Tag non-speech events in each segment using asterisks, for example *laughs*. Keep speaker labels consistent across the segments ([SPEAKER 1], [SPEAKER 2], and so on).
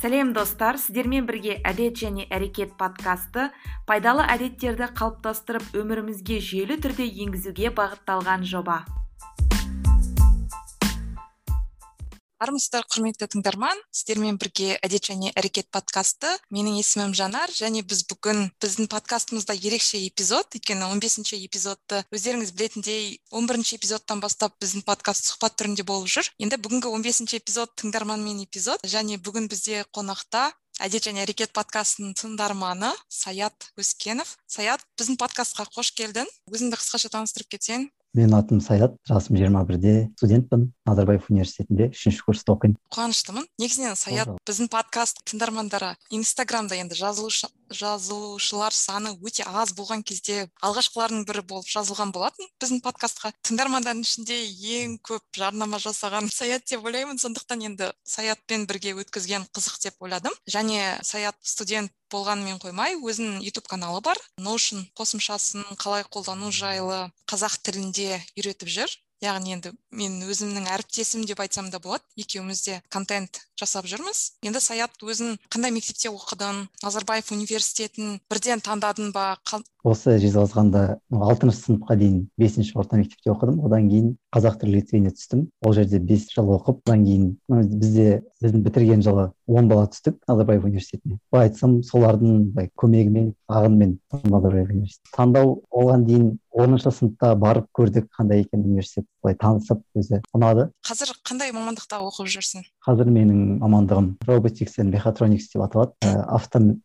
[SPEAKER 1] сәлем достар. Сіздермен бірге әдет және әрекет подкасты пайдалы әдеттерді қалыптастырып өмірімізге жүйелі түрде енгізуге бағытталған жоба.
[SPEAKER 2] Армысыздар құрметті тыңдарман сіздермен бірге әдет және әрекет подкасты менің есімім жанар және біз бүгін біздің подкастымызда ерекше эпизод өйткені 15 бесінші эпизодты өздеріңіз білетіндей 11 бірінші эпизодтан бастап біздің подкаст сұхбат түрінде болып жүр. Енді бүгінгі 15 бесінші эпизод тыңдарманмен эпизод және бүгін бізде қонақта әдет және әрекет подкастының тыңдарманы саят өскенов. Саят біздің подкастқа қош келдің. Өзіңді қысқаша таныстырып кетсең.
[SPEAKER 3] Менің атым саят жасым жиырма бірде студентпін. Назарбаев университетінде үшінші курста оқимын.
[SPEAKER 2] Қуаныштымын. Негізінен саят біздің подкаст тыңдармандары инстаграмда енді жазылушы жазылушылар саны өте аз болған кезде алғашқылардың бірі болып жазылған болатын біздің подкастқа. Тыңдармандардың ішінде ең көп жарнама жасаған саят деп ойлаймын. Сондықтан енді саятпен бірге өткізген қызық деп ойладым. Және саят студент болғанымен қоймай өзінің ютуб каналы бар. Ноушн қосымшасын қалай қолдану жайлы қазақ тілінде үйретіп жүр. Яғни енді мен өзімнің әріптесім деп айтсам да болады. Екеуміз де контент жасап жүрміз. Енді саят өзің қандай мектепте оқыдың? Назарбаев университетін бірден таңдадың ба?
[SPEAKER 3] Осы жезқазғанда алтыншы сыныпқа дейін бесінші орта мектепте оқыдым. Одан кейін қазақ тілі лицейіне түстім. Ол жерде бес жыл оқып одан кейін бізде біздің бітірген жылы он бала түстік назарбаев университетіне. Былай айтсам солардың былай көмегімен ағынмен назарбаев университеті. Таңдау оған дейін оныншы сыныпта барып көрдік қандай екен университет былай танысып өзі. ұнады.
[SPEAKER 2] Қазір қандай мамандықта оқып жүрсің?
[SPEAKER 3] Қазір менің мамандығым роботикс мехатроникс деп аталады. Ә,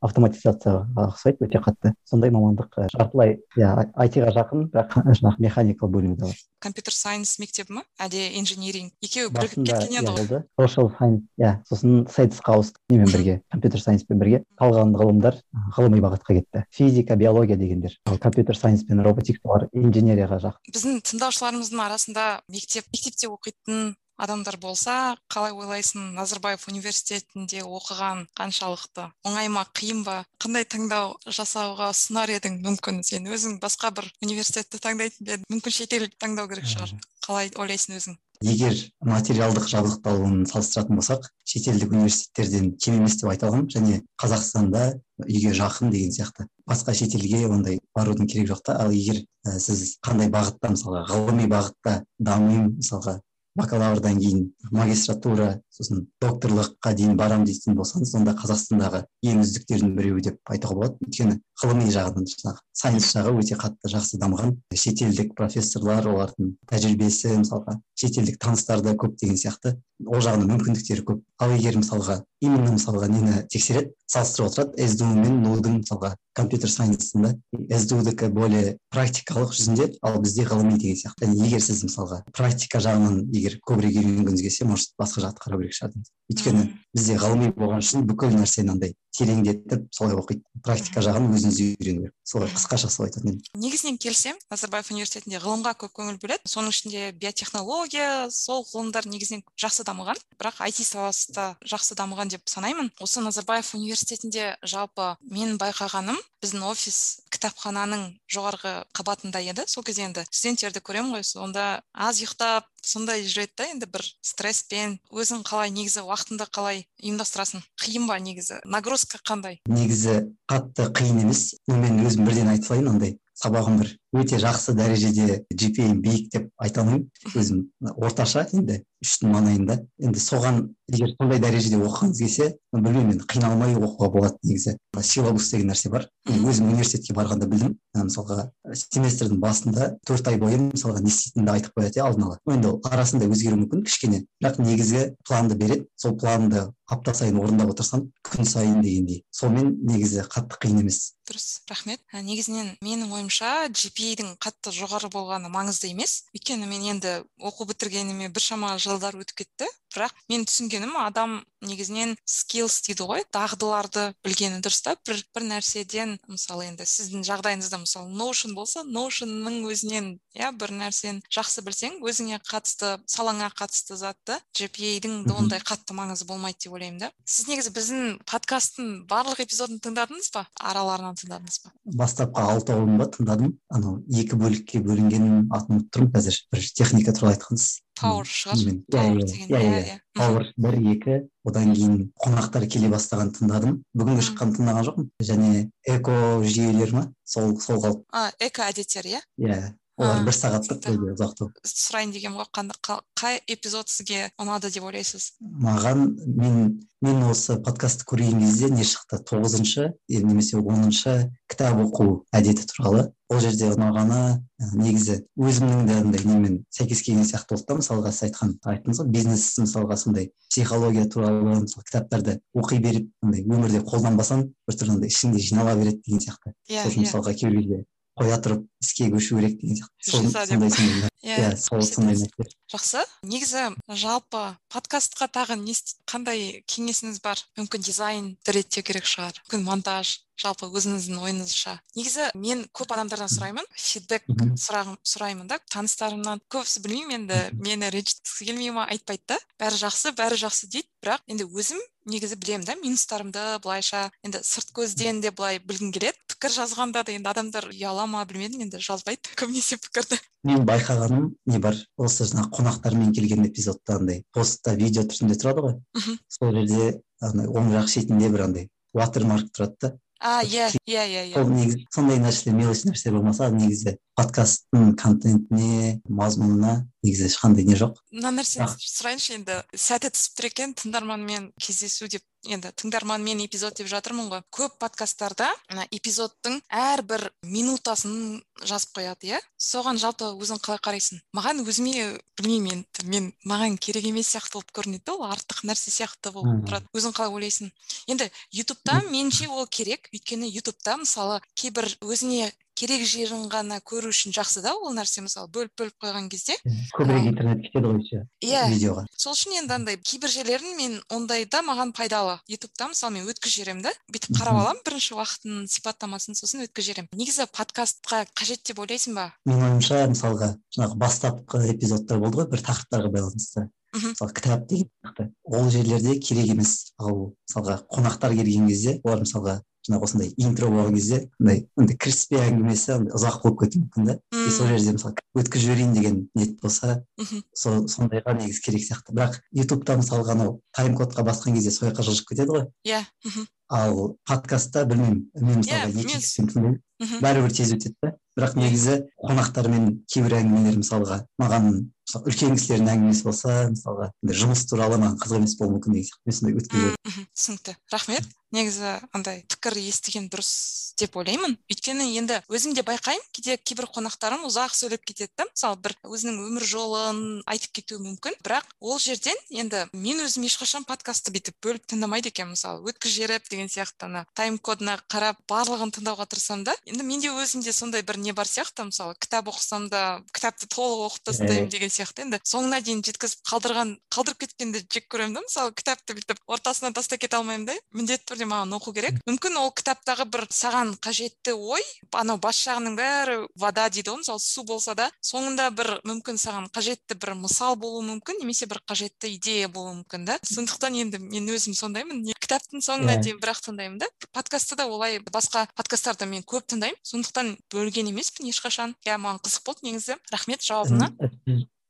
[SPEAKER 3] автоматизацияға ұқсайды өте қатты. Сондай мамандық ә, жартылай иә айтиға жақын бірақ жаңағы механикал бөлімінде бар.
[SPEAKER 2] Компьютер сайенс мектебі ма? Әлде инжиниринг? Екеуі бірігіп кеткен еді
[SPEAKER 3] ғой. иә, social science иә сосын сайдсқа ауыстық. Немен *coughs* бірге компьютер сайенспен бірге. Қалған ғылымдар ғылыми бағытқа кетті. Физика биология дегендер. Компьютер сайенс пен роботикс олар инженерияға жақын
[SPEAKER 2] біздің тыңдаушыларымыздың арасында мектеп мектепте оқитын адамдар болса қалай ойлайсың назарбаев университетінде оқыған қаншалықты? Оңай ма қиын ба? Қандай таңдау жасауға ұсынар едің мүмкін? Сен өзің басқа бір университетті таңдайтын ба едің? Мүмкін шетел таңдау керек шығар. Қалай ойлайсың өзің?
[SPEAKER 3] Егер материалдық жабдықталуын салыстыратын болсақ шетелдік университеттерден кем емес деп айта аламын және қазақстанда үйге жақын деген сияқты. Басқа шетелге ондай барудың керегі жоқ та. Ал егер ә, сіз қандай бағытта мысалға ғылыми бағытта дамимын мысалға бакалаврдан кейін магистратура сосын докторлыққа дейін барамын дейтін болсаңыз онда қазақстандағы ең үздіктердің біреуі деп айтуға болады. Өйткені ғылыми жағынан жаңағы сайнс жағы өте қатты жақсы дамыған шетелдік профессорлар олардың тәжірибесі мысалға шетелдік таныстары да көп деген сияқты. Ол жағынан мүмкіндіктері көп. Ал егер мысалға именно мысалға нені тексереді салыстырып отырады сду мен нудың мысалға компьютер сайнсында сдудікі более практикалық жүзінде ал бізде ғылыми деген сияқты. Және егер сіз мысалға практика жағынан егер көбірек үйренгіңіз келсе может басқа жақты қарау керек шығар өйткені бізде ғылыми болған үшін бүкіл нәрсені андай тереңдетіп солай оқиды. Практика жағын өзіңіз үйрену керек солай қысқаша солай айтатын едім.
[SPEAKER 2] Негізінен келісемін. Назарбаев университетінде ғылымға көп көңіл бөледі. Соның ішінде биотехнология сол ғылымдар негізінен жақсы дамыған. Бірақ айти саласы да жақсы дамыған деп санаймын. Осы назарбаев университетінде жалпы мен байқағаным біздің офис кітапхананың жоғарғы қабатында еді. Сол кезде енді студенттерді көремін ғой. Сонда аз ұйықтап сондай жүреді да енді бір стресспен өзің қалай негізі уақытыңды қалай ұйымдастырасың? Қиын ба негізі? Нагрузка қандай?
[SPEAKER 3] Негізі қатты қиын емес. Мен өзім бірден айта салайын андай сабағым бір. Өте жақсы дәрежеде gpa биік деп айта алмаймын. Өзім орташа енді үштің маңайында. Енді соған егер сондай дәрежеде оқығыңыз келсе білмеймін енді қиналмай оқуға болады негізі. Силабус деген нәрсе бар. Өзім университетке барғанда білдім. Мысалға семестрдің басында төрт ай бойы мысалға не істейтінімді айтып қояды иә алдын ала. Енді арасында өзгеруі мүмкін кішкене. Бірақ негізгі планды береді. Сол планды апта сайын орындап отырсам күн сайын дегендей. Сонымен негізі қатты қиын емес.
[SPEAKER 2] Дұрыс рахмет. Негізінен менің ойымша gpa дің қатты жоғары болғаны маңызды емес. Өйткені мен енді оқу бітіргеніме біршама жылдар өтіп кетті. Бірақ мен түсінгенім адам негізінен скиллс дейді ғой дағдыларды білгені дұрыс та. Бір, бір нәрседен мысалы енді сіздің жағдайыңызда мысалы ноушн болса ноушнның өзінен иә бір нәрсені жақсы білсең өзіңе қатысты салаңа қатысты затты дің ондай қатты маңызы болмайды деп ойлаймын да. Сіз негізі біздің подкасттың барлық эпизодын тыңдадыңыз ба? Араларынан тыңдадыңыз ба?
[SPEAKER 3] Бастапқы алтауын ба тыңдадым. Анау екі бөлікке бөлінгенін атын ұмытып тұрмын қазір бір техника туралы айтқансыз.
[SPEAKER 2] Power шығар
[SPEAKER 3] иә иә иә
[SPEAKER 2] иә.
[SPEAKER 3] иә. Power бір екі одан кейін қонақтар келе бастаған тыңдадым. Бүгінгі шыққан тыңдаған жоқпын. Және эко жүйелер ма? Сол сол қалып.
[SPEAKER 2] А эко әдеттер иә?
[SPEAKER 3] Иә. Олар бір сағаттық қойды ұзақтау
[SPEAKER 2] сұрайын дегенмін ғой қай эпизод сізге ұнады деп ойлайсыз?
[SPEAKER 3] Маған мен мен осы подкастты көрген кезде не шықты? тоғызыншы немесе оныншы кітап оқу әдеті туралы. Ол жерде ұнағаны негізі өзімнің де андай немен сәйкес келген сияқты болды да мысалға сіз айтқан айттыңыз ғой бизнес мысалға сондай психология туралы мысалы кітаптарды оқи беріп андай өмірде қолданбасаң біртүрлі андай ішіңде жинала береді деген сияқты.
[SPEAKER 2] Иә
[SPEAKER 3] сосын
[SPEAKER 2] иә.
[SPEAKER 3] мысалға кейбір кезде қоя тұрып іске көшу керек деген сияқты.
[SPEAKER 2] Иә
[SPEAKER 3] иә сол сондай нәрсе.
[SPEAKER 2] Жақсы. Негізі жалпы подкастқа тағы не қандай кеңесіңіз бар? Мүмкін дизайнды реттеу керек шығар. Мүмкін монтаж. Жалпы өзіңіздің ойыңызша. Негізі мен көп адамдардан сұраймын. Фидбек сұрағым сұраймын да. Таныстарымнан көбісі білмеймін енді. Мені ренжіткісі келмей ма? Айтпайды да. Бәрі жақсы бәрі жақсы дейді. Бірақ енді өзім негізі білемін да. Минустарымды былайша. Енді сырт көзден де былай білгім келеді. Пікір жазғанда да енді адамдар ұяла ма білмедім енді жазбайды. Көбінесе пікірді.
[SPEAKER 3] Мен байқағаным не бар? Осы жаңағы қонақтармен келген эпизодта андай постта видео түрінде тұрады ғой.
[SPEAKER 2] Мхм.
[SPEAKER 3] Сол жерде андай оң жақ шетінде бір андай watermark тұрады да.
[SPEAKER 2] А иә иә иә иә.
[SPEAKER 3] Сол негізі сондай нәрселер мелочь нәрселер болмаса негізі подкасттың контентіне мазмұнына негізі ешқандай не жоқ.
[SPEAKER 2] Мына нәрсені сұрайыншы енді. Сәті түсіп тұр екен тыңдарманмен кездесу деп енді тыңдарманмен эпизод деп жатырмын ғой. Көп подкасттарда ана эпизодтың әрбір минутасын жазып қояды иә? Соған жалпы өзің қалай қарайсың? Маған өзіме білмеймін енді мен маған керек емес сияқты болып көрінеді да ол артық нәрсе сияқты болып тұрады. Өзің қалай ойлайсың? Енді ютубта меніңше ол керек. Өйткені ютубта мысалы кейбір өзіне керек жерін ғана көру үшін жақсы да ол нәрсе мысалы бөліп бөліп қойған кезде.
[SPEAKER 3] Көбірек интернет кетеді ғой еще
[SPEAKER 2] иә.
[SPEAKER 3] видеоға.
[SPEAKER 2] Сол үшін енді андай кейбір жерлерін мен ондайда маған пайдалы ютубта мысалы мен өткізіп жіберемін да. Бүйтіп қарап аламын бірінші уақытын сипаттамасын сосын өткізіп жіберемін. Негізі подкастқа қажет деп ойлайсың ба?
[SPEAKER 3] Менің ойымша мысалға жаңағы бастапқы эпизодтар болды ғой бір тақырыптарға байланысты.
[SPEAKER 2] Мхм.
[SPEAKER 3] мысалы кітап деген ол жерлерде керек емес. Ал мысалға қонақтар келген кезде олар мысалға жаңағы осындай интро болған кезде андай андай кіріспе әңгімесі андай ұзақ болып кетуі мүмкін да. И сол жерде мысалы өткізіп жіберейін деген ниет болса
[SPEAKER 2] мхм.
[SPEAKER 3] сол сондайға негізі керек сияқты. Бірақ ютубта мысалға анау тайм кодқа басқан кезде сол жаққа жылжып кетеді ғой.
[SPEAKER 2] Иә мхм,
[SPEAKER 3] ал подкастта білмеймін мен мысалға екі екіспен тыңдаймын бәрібір тез өтеді да. Бірақ негізі қонақтармен кейбір әңгімелер мысалға маған мысалы үлкен кісілердің әңгімесі болса мысалға жұмыс туралы маған қызық емес болуы мүмкін деген сияқты. Мен сондай
[SPEAKER 2] мхм, түсінікті. Рахмет. Негізі андай пікір естіген дұрыс деп ойлаймын. Өйткені енді өзім де байқаймын кейде кейбір қонақтарым ұзақ сөйлеп кетеді да. Мысалы бір өзінің өмір жолын айтып кетуі мүмкін. Бірақ ол жерден енді мен өзім ешқашан подкастты бүйтіп бөліп тыңдамайды екенмін. Мысалы өткізіп жіберіп деген сияқты ана тайм кодына қарап барлығын тыңдауға тырысамын да. Енді менде өзімде сондай бір не бар сияқты. Мысалы кітап оқысам да кітапты толық оқып тастаймын деген сияқты енді соңына дейін жеткізіп қалдырған қалдырып кеткенді жек көремін да мысалы кітапты бүйтіп ортасынан тастап кете алмаймын да міндетті түрде маған оқу керек. Мүмкін ол кітаптағы бір саған қажетті ой анау бас жағының бәрі вода дейді ғой мысалы су болса да соңында бір мүмкін саған қажетті бір мысал болуы мүмкін немесе бір қажетті идея болуы мүмкін да. Сондықтан енді мен өзім сондаймын кітаптың соңына дейін бірақ тыңдаймын да. Подкастты да олай басқа подкасттарды мен көп тыңдаймын. Сондықтан бөлген емеспін ешқашан. Иә маған қызық болды негізі. Рахмет жауабына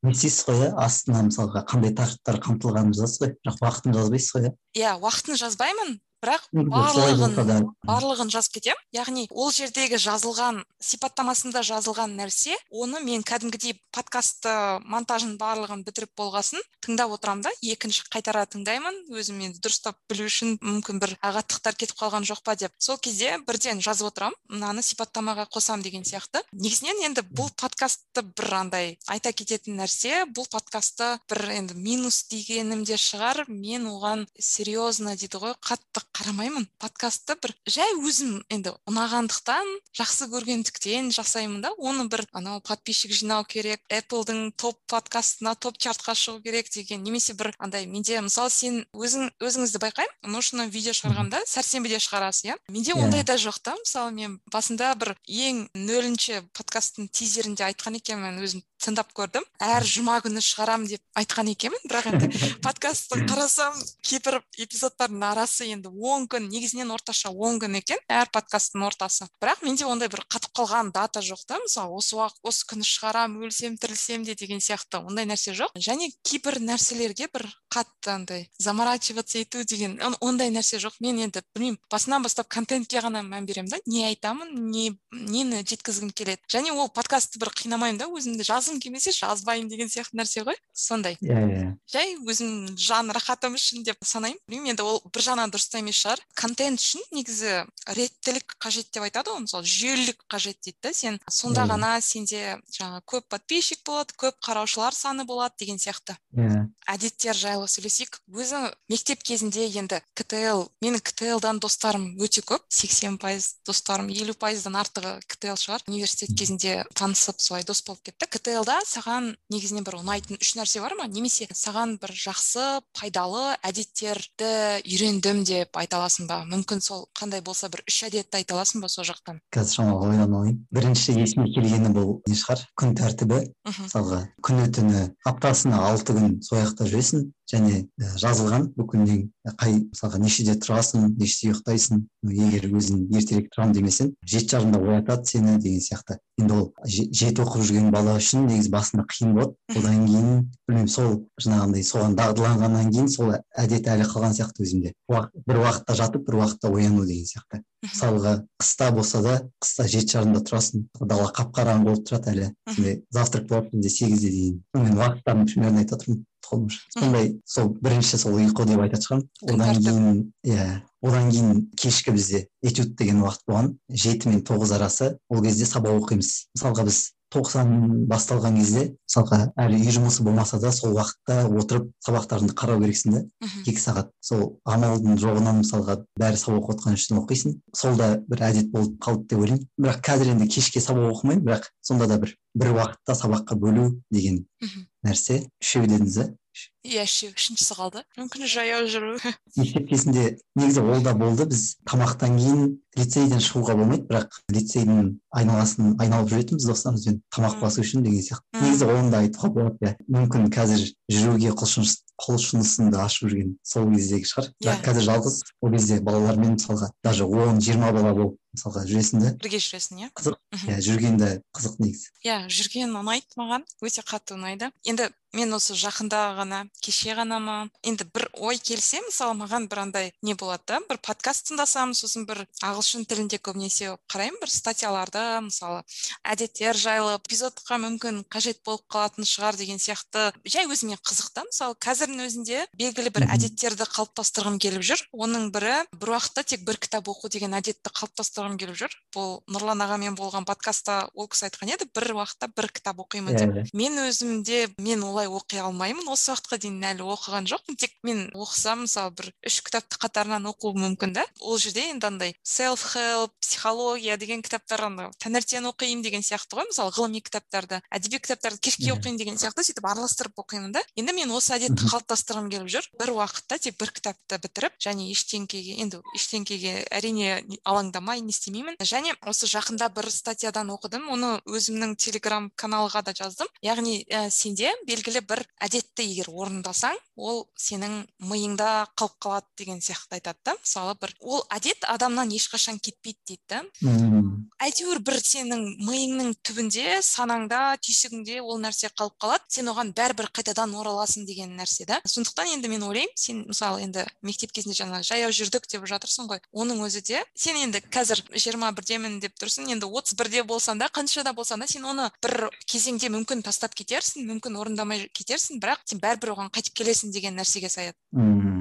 [SPEAKER 3] не істейсіз ғой иә астына мысалға қандай тақырыптар қамтылғанын жазасыз ғой бірақ уақытын жазбайсыз ғой иә.
[SPEAKER 2] Иә уақытын жазбаймын. Бірақ барлығын барлығын жазып кетемін. Яғни ол жердегі жазылған сипаттамасында жазылған нәрсе оны мен кәдімгідей подкастты монтажын барлығын бітіріп болғасын тыңдап отырамын да. Екінші қайтара тыңдаймын. Өзім енді дұрыстап білу үшін мүмкін бір ағаттықтар кетіп қалған жоқ па деп. Сол кезде бірден жазып отырамын. Мынаны сипаттамаға қосамын деген сияқты. Негізінен енді бұл подкастты бір андай айта кететін нәрсе. Бұл подкастты бір енді минус дегенім де шығар. Мен оған серьезно дейді ғой қатты қарамаймын. Подкастты бір жай өзім енді ұнағандықтан жақсы көргендіктен жасаймын да. Оны бір анау подписчик жинау керек Apple'дың топ подкастына топ чартқа шығу керек деген немесе бір андай менде мысалы сен өзің өзіңізді байқаймын нужно видео шығарғанда сәрсенбіде шығарасыз иә? Менде
[SPEAKER 3] Иә.
[SPEAKER 2] ондай да жоқ та. Мысалы мен басында бір ең нөлінші подкасттың тизерінде айтқан екенмін өзім тыңдап көрдім. Әр жұма күні шығарам деп айтқан екенмін. Бірақ енді *laughs* подкастты қарасам кейбір эпизодтардың арасы енді он күн негізінен орташа он күн екен әр подкасттың ортасы. Бірақ менде ондай бір қатып қалған дата жоқ та. Мысалы осы уақыт осы күні шығарамын өлсем тірілсем де деген сияқты ондай нәрсе жоқ. Және кейбір нәрселерге бір қатты андай заморачиваться ету деген ондай нәрсе жоқ. Мен енді білмеймін басынан бастап контентке ғана мән беремін да. Не айтамын не нені жеткізгім келеді. Және ол подкастты бір қинамаймын да өзімді жазғым келмесе жазбаймын деген сияқты нәрсе ғой сондай.
[SPEAKER 3] Иә иә
[SPEAKER 2] жай өзім жан рахатым үшін деп санаймын. Білмеймін енді ол бір жағынан дұрыс та емес шығар. Контент үшін негізі реттілік қажет деп айтады ғой мысалы жүйелілік қажет дейді да сен. Сонда ғана сенде жаңағы көп подписчик болады көп қараушылар саны болады деген сияқты.
[SPEAKER 3] Иә.
[SPEAKER 2] Әдеттер жайлы сөйлесейік. Өзі мектеп кезінде енді ктл менің ктл достарым өте көп. сексен пайыз достарым елу пайыздан артығы ктл шығар. Университет кезінде танысып солай дос болып кеттік. Ктл саған негізінен бір ұнайтын үш нәрсе бар ма? Немесе саған бір жақсы пайдалы әдеттерді үйрендім деп айта аласың ба? Мүмкін сол қандай болса бір үш әдетті айта аласың ба сол жақтан?
[SPEAKER 3] Қазір шамалы ойланып алайын бірінші есіме келгені бұл не шығар? Күн тәртібі. Мысалға күні түні аптасына алты күн сол жақта жүресің. Және жазылған бүкілнен қай мысалға нешеде тұрасың нешеде ұйықтайсың егер өзің ертерек тұрамын демесең жеті жарымда оятады сені деген сияқты. Енді ол жеті оқып жүрген бала үшін негізі басында қиын болады. Одан кейін білмеймін сол жаңағындай соған дағдыланғаннан кейін сол әдет әлі қалған сияқты өзімде. Бір уақытта жатып бір уақытта ояну деген сияқты. Мысалға қыста болса да қыста жеті жарымда тұрасың дала қап қараңғы болып тұрады әлі. Сондай завтрак болады менде сегізде дейін. Мен уақыттарын примерно айтып отырмын сондай сол бірінші сол ұйқы деп айтатын шығармын. Одан кейін иә одан кейін кешкі бізде этюд деген уақыт болған. Жеті мен тоғыз арасы. Ол кезде сабақ оқимыз. Мысалға біз тоқсан басталған кезде мысалға әлі үй жұмысы болмаса да сол уақытта отырып сабақтарыңды қарау керексің да. Екі сағат. Сол амалдың жоғынан мысалға бәрі сабақ оқып отқан үшін оқисың. Сол да бір әдет болып қалды деп ойлаймын. Бірақ қазір енді кешке сабақ оқымаймын бірақ сонда да бір бір уақытта сабаққа бөлу деген нәрсе үшеу дедіңіз иә
[SPEAKER 2] иә үшеу үшіншісі қалды. Мүмкін жаяу жүру. *laughs*
[SPEAKER 3] мектеп кезінде негізі ол да болды. Біз тамақтан кейін лицейден шығуға болмайды бірақ лицейдің айналасын айналып жүретінбіз достарымызбен тамақ басу үшін деген сияқты. Негізі оны да айтуға болады иә. Мүмкін қазір жүруге құлшыныс құлшынысыңды ашып жүрген сол кездегі шығар. Бірақ қазір жалғыз ол кезде балалармен мысалға даже он жиырма бала болып мысалға жүресің да
[SPEAKER 2] бірге жүресің иә?
[SPEAKER 3] Қызық. Иә жүрген де қызық негізі.
[SPEAKER 2] Иә жүрген ұнайды маған. Өте қатты ұнайды. Енді мен осы жақында ғана кеше ғана ма енді бір ой келсе мысалы маған бір андай не болады да бір подкаст тыңдасам сосын бір ағылшын тілінде көбінесе қараймын бір статьяларды мысалы әдеттер жайлы эпизодқа мүмкін қажет болып қалатын шығар деген сияқты. Жай өзіме қызық та мысалы қазірдің өзінде белгілі бір әдеттерді қалыптастырғым келіп жүр. Оның бірі бір уақытта тек бір кітап оқу деген әдетті қалыптастырғым келіп жүр. Бұл нұрлан ағамен болған подкастта ол кісі айтқан еді бір уақытта бір кітап оқимын деп. Мен өзімде мен олай оқи алмаймын. Осы уақытқа дейін әлі оқыған жоқпын. Тек мен оқысам мысалы бір үш кітапты қатарынан оқуым мүмкін да. Ол жерде енді андай селф хелп психология деген кітаптар таңертең оқимын деген сияқты ғой. Мысалы ғылыми кітаптарды әдеби кітаптарды кешке оқимын деген сияқты сөйтіп араластырып оқимын да. Енді мен осы әдетті қалыптастырғым келіп жүр. Бір уақытта тек бір кітапты бітіріп және ештеңкеге енді ештеңкеге әрине алаңдамай не істемеймін. Және осы жақында бір статьядан оқыдым. Оны өзімнің телеграм каналға да жаздым. Яғни ә, сенде белгілі бір әдетті егер орындасаң ол сенің миыңда қалып қалады деген сияқты айтады да. Мысалы бір ол әдет адамнан ешқашан кетпейді дейді да. Әйтеуір бір сенің миыңның түбінде санаңда түйсігіңде ол нәрсе қалып қалады. Сен оған бәрібір қайтадан ораласың деген нәрсе да. Сондықтан енді мен ойлаймын сен мысалы енді мектеп кезінде жаңа жаяу жүрдік деп жатырсың ғой оның өзі де сен енді қазір жиырма бірдемін деп тұрсың енді отыз бірде болсаң да қаншада болсаң да сен оны бір кезеңде мүмкін тастап кетерсің мүмкін орындамай кетерсің бірақ сен бәрібір оған қайтып келесің деген нәрсеге саяды
[SPEAKER 3] мхм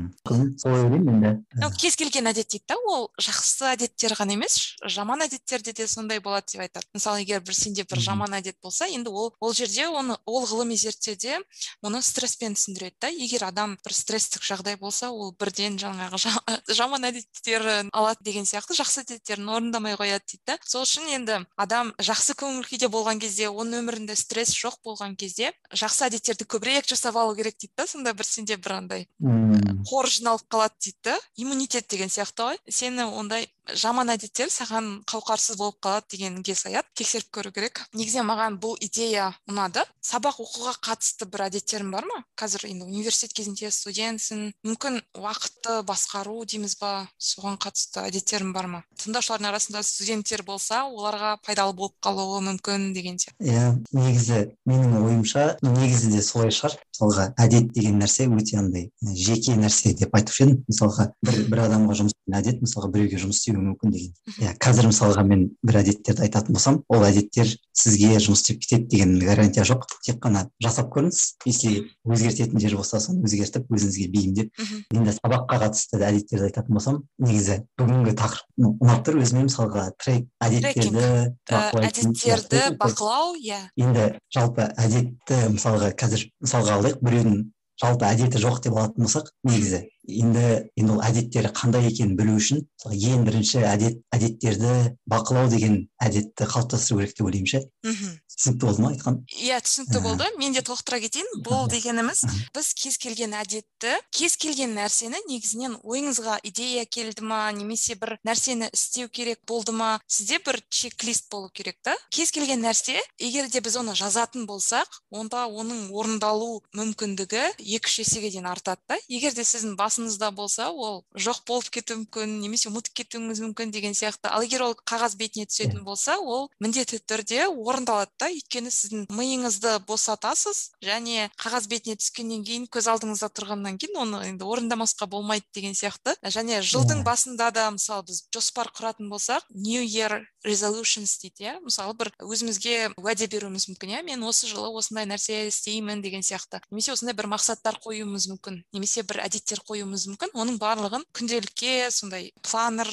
[SPEAKER 3] солай ойлаймын енді
[SPEAKER 2] кез келген әдет дейді да ол жақсы әдеттер ғана емес жаман әдеттерде де сондай болады деп айтады. Мысалы егер бір сенде бір жаман әдет болса енді ол ол жерде оны ол ғылыми зерттеуде оны стресспен түсіндіреді да. Егер адам бір стресстік жағдай болса ол бірден жаңағы *laughs* жаман әдеттерін алады деген сияқты жақсы әдеттерін орындамай қояды дейді да. Сол үшін енді адам жақсы көңіл күйде болған кезде оның өмірінде стресс жоқ болған кезде жақсы әдеттерді көбірек жасап алу керек дейді да сонда бір сенде бір андай қор жиналып қалады дейді да иммунитет деген сияқты ғой. Сені ондай жаман әдеттер саған қауқарсыз болып қалады дегенге саят тексеріп көру керек. Негізінен маған бұл идея ұнады. Сабақ оқуға қатысты бір әдеттерің бар ма? Қазір енді университет кезінде студентсің. Мүмкін уақытты басқару дейміз ба? Соған қатысты әдеттерің бар ма? Тыңдаушылардың арасында студенттер болса оларға пайдалы болып қалуы мүмкін деген
[SPEAKER 3] иә негізі менің ойымша негізі де солай шығар. Мысалға әдет деген нәрсе өте андай жеке нәрсе деп айтушы едім. Мысалға бір бір адамға жұмыс әдет мысалға біреуге жұмыс істеуі мүмкін деген. Иә қазір мысалға мен бір әдеттерді айтатын болсам ол әдеттер сізге жұмыс істеп кетеді деген гарантия жоқ. Тек қана жасап көріңіз. Если өзгертетін жер болса соны өзгертіп өзіңізге бейімдеп енді сабаққа қатысты әдеттерді айтатын болсам негізі бүгінгі тақырып ұнап тұр өзіме мысалға трек әдеттерді
[SPEAKER 2] әдеттерді бақылау иә.
[SPEAKER 3] Енді жалпы әдетті мысалға қазір мысалға алайық біреудің жалпы әдеті жоқ деп алатын болсақ негізі енді енді ол әдеттері қандай екенін білу үшін ең бірінші әдет әдеттерді бақылау деген әдетті қалыптастыру керек деп ойлаймын ше. Мхм. түсінікті болды ма айтқан?
[SPEAKER 2] Иә түсінікті болды. мен де толықтыра кетейін. Бұл дегеніміз біз кез келген әдетті кез келген нәрсені негізінен ойыңызға идея келді ма немесе бір нәрсені істеу керек болды ма сізде бір чек лист болу керек та. Кез келген нәрсе егер де біз оны жазатын болсақ онда оның орындалу мүмкіндігі екі үш есеге дейін артады да. Егер де сіздің басыңызда болса ол жоқ болып кетуі мүмкін немесе ұмытып кетуіңіз мүмкін деген сияқты. Ал егер ол қағаз бетіне түсетін болса ол міндетті түрде орындалады да. Өйткені сіздің миыңызды босатасыз және қағаз бетіне түскеннен кейін көз алдыңызда тұрғаннан кейін оны енді орындамасқа болмайды деген сияқты. Және жылдың басында да мысалы біз жоспар құратын болсақ new year resolutions дейді иә. Мысалы бір өзімізге уәде беруіміз мүмкін иә. Мен осы жылы осындай нәрсе істеймін деген сияқты. Немесе осындай бір мақсаттар қоюымыз мүмкін. Немесе бір әдеттер қоюымыз мүмкін. Оның барлығын күнделікке сондай планер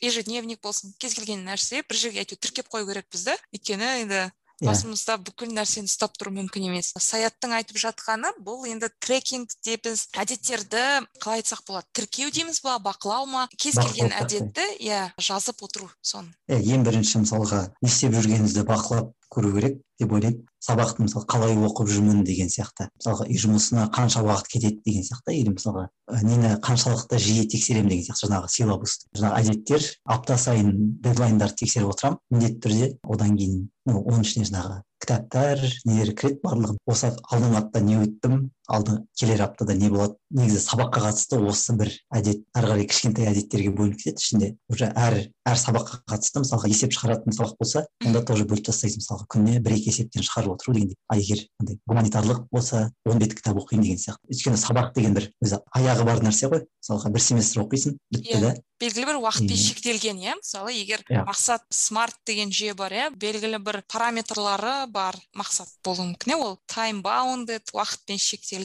[SPEAKER 2] ежедневник болсын кез келген нәрсе бір жерге әйтеуір тіркеп қою керекпіз да өйткені енді иә. басымызда бүкіл нәрсені ұстап тұру мүмкін емес. Саяттың айтып жатқаны бұл енді трекинг дейміз әдеттерді қалай айтсақ болады? Тіркеу дейміз ба бақылау ма? Кез келген әдетті иә жазып отыру соны.
[SPEAKER 3] Иә ең бірінші мысалға не істеп жүргеніңізді бақылап көру керек деп ойлаймын. Сабақты мысалы қалай оқып жүрмін деген сияқты. Мысалға үй жұмысына қанша уақыт кетеді деген сияқты. Или мысалға нені қаншалықты жиі тексеремін деген сияқты жаңағы силабус жаңағы әдеттер. Апта сайын дедлайндарды тексеріп отырамын. Міндетті түрде одан кейін ну оның ішіне жаңағы кітаптар нелер кіреді барлығы осы алдыңғы аптада не өттім алды келер аптада не болады. Негізі сабаққа қатысты осы бір әдет ары қарай кішкентай әдеттерге бөлініп кетеді. Ішінде уже әр әр сабаққа қатысты мысалға есеп шығаратын сабақ болса онда тоже бөліп тастайсың мысалға күніне бір екі есептен шығарып отыру дегендей. А егер андай гуманитарлық болса он бет кітап оқимын деген сияқты. Өйткені сабақ деген бір өзі аяғы бар нәрсе ғой. Мысалға бір семестр оқисың бітті
[SPEAKER 2] yeah. да. Белгілі бір уақытпен шектелген иә. Мысалы егер yeah. мақсат смарт деген жүйе бар иә. Белгілі бір параметрлары бар мақсат болуы мүмкін иә. Ол тайм баундед уақытпен шектелген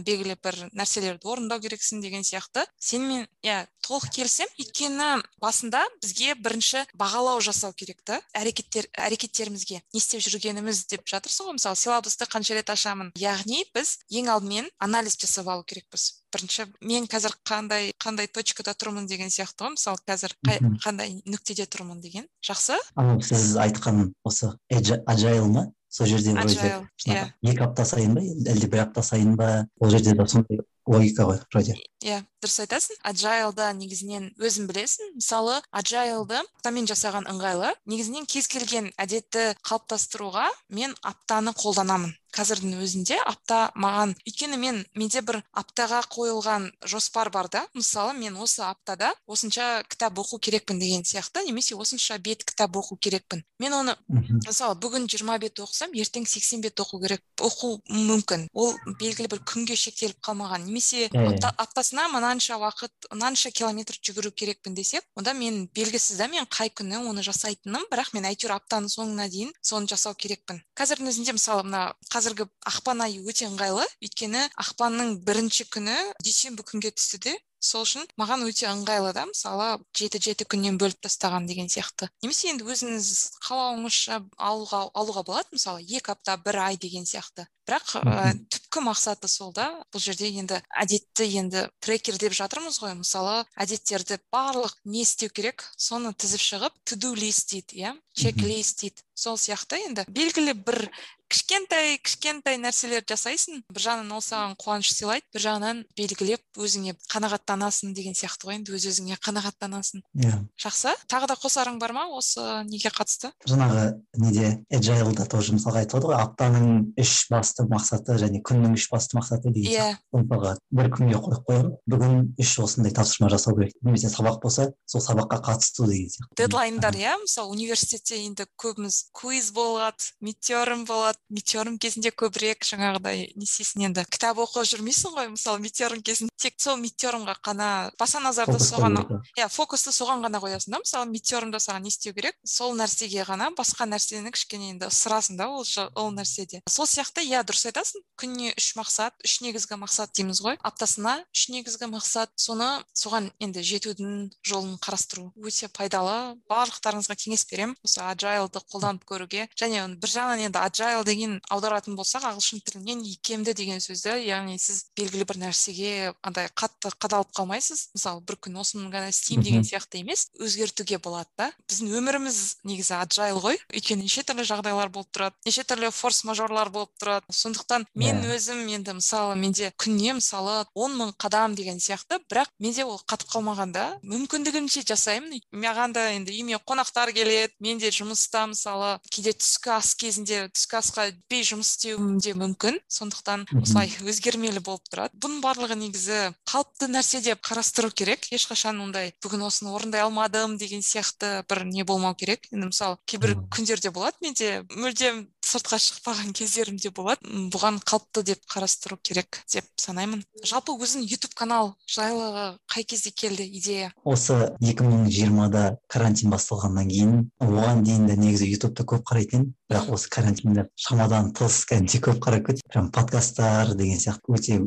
[SPEAKER 2] белгілі бір нәрселерді орындау керексің деген сияқты. Сенімен иә толық келісемін. Өйткені басында бізге бірінші бағалау жасау керек та. Әрекеттер әрекеттерімізге не істеп жүргеніміз деп жатырсың ғой. Мысалы силабусты қанша рет ашамын. Яғни біз ең алдымен анализ жасап алу керекпіз. Бірінші мен қазір қандай қандай точкада тұрмын деген сияқты ғой. Мысалы қазір қандай нүктеде тұрмын деген. Жақсы?
[SPEAKER 3] Сіз айтқан осы аджайл ма сол жерде вроде иә. екі апта сайын ба әлде бір апта сайын ба ол жерде де сондай логика ғой вроде
[SPEAKER 2] иә дұрыс айтасың. Аджайлда негізінен өзің білесің. Мысалы аджайлды аптамен жасаған ыңғайлы негізінен кез келген әдетті қалыптастыруға мен аптаны қолданамын. Қазірдің өзінде апта маған өйткені мен менде бір аптаға қойылған жоспар бар да. Мысалы мен осы аптада осынша кітап оқу керекпін деген сияқты немесе осынша бет кітап оқу керекпін. Мен оны мысалы бүгін 20 бет оқысам ертең 80 бет оқу керек оқу мүмкін. Ол белгілі бір күнге шектеліп қалмаған. Немесе апта, аптасына мынанша уақыт мынанша километр жүгіру керекпін десек онда мен белгісіз да мен қай күні оны жасайтыным. Бірақ мен әйтеуір аптаның соңына дейін соны жасау керекпін. Қазірдің өзінде мысалы мына қазіргі ақпан айы өте ыңғайлы. Өйткені ақпанның бірінші күні дүйсенбі күнге түсті де сол үшін маған өте ыңғайлы да мысалы жеті жеті күннен бөліп тастаған деген сияқты. Немесе енді өзіңіз қалауыңызша алуға алуға болады мысалы екі апта бір ай деген сияқты. Бірақ ә, түпкі мақсаты сол да бұл жерде енді әдетті енді трекер деп жатырмыз ғой. Мысалы әдеттерді барлық не істеу керек? Соны тізіп шығып to do list дейді иә? Чек лист дейді. Сол сияқты енді белгілі бір кішкентай кішкентай нәрселерді жасайсың. Бір жағынан ол саған қуаныш сыйлайды бір жағынан белгілеп өзіңе қанағаттанасың деген сияқты ғой. Енді өз өзіңе қанағаттанасың.
[SPEAKER 3] Иә.
[SPEAKER 2] Жақсы. Тағы да қосарың бар ма? Осы неге қатысты?
[SPEAKER 3] Жаңағы неде? Эджайлда тоже мысалға айтылады ғой. Аптаның үш басты мақсаты және күннің үш басты мақсаты деген
[SPEAKER 2] иә.
[SPEAKER 3] мысалға бір күнге қойып қоямын бүгін үш осындай тапсырма жасау керек. Немесе сабақ болса сол сабаққа қатысу деген сияқты.
[SPEAKER 2] Дедлайндар иә? Мысалы университетте енді көбіміз квиз болады мидтерм болады мидтерм кезінде көбірек жаңағыдай не істейсің енді кітап оқып жүрмейсің ғой. Мысалы мидтерм кезінде тек сол мидтермға ғана баса назарды соған иә фокусты соған ғана қоясың да. Мысалы мидтермда саған не істеу керек? Сол нәрсеге ғана басқа нәрсені кішкене енді ысырасың да ол ол нәрседе. Сол сияқты иә дұрыс айтасың. Күніне үш мақсат үш негізгі мақсат дейміз ғой. Аптасына үш негізгі мақсат. Соны соған енді жетудің жолын қарастыру өте пайдалы. Барлықтарыңызға кеңес беремін. Осы аджайлды қолданып көруге. Және бір жағынан енді аджайл деген аударатын болсақ ағылшын тілінен икемді деген сөзді яғни сіз белгілі бір нәрсеге андай қатты қадалып қалмайсыз. Мысалы бір күн осыны ғана істеймін деген сияқты емес. Өзгертуге болады да. Біздің өміріміз негізі аджайл ғой. Өйткені неше түрлі жағдайлар болып тұрады. Неше түрлі форс мажорлар болып тұрады. Сондықтан мен
[SPEAKER 3] иә.
[SPEAKER 2] өзім енді мысалы менде күніне мысалы он мың қадам деген сияқты бірақ менде ол қатып қалмаған да. Мүмкіндігімше жасаймын. Маған да енді үйіме қонақтар келеді мен де жұмыста мысалы кейде түскі ас кезінде түскі асқа жетпей жұмыс істеуім де мүмкін. Сондықтан осылай өзгермелі болып тұрады. Бұның барлығы негізі қалыпты нәрсе деп қарастыру керек. Ешқашан ондай бүгін осыны орындай алмадым деген сияқты бір не болмау керек. Енді мысалы кейбір күндерде болады менде. Мүлдем сыртқа шықпаған кездерім де болады. Бұған қалыпты деп қарастыру керек деп санаймын. Жалпы өзің ютуб канал жайлы қай кезде келді идея?
[SPEAKER 3] Осы 2020-да карантин басталғаннан кейін оған дейін де негізі ютубты көп қарайтын едім. Бірақ осы карантинде шамадан тыс кәдімгідей көп қарап кеттім прям подкасттар деген сияқты өте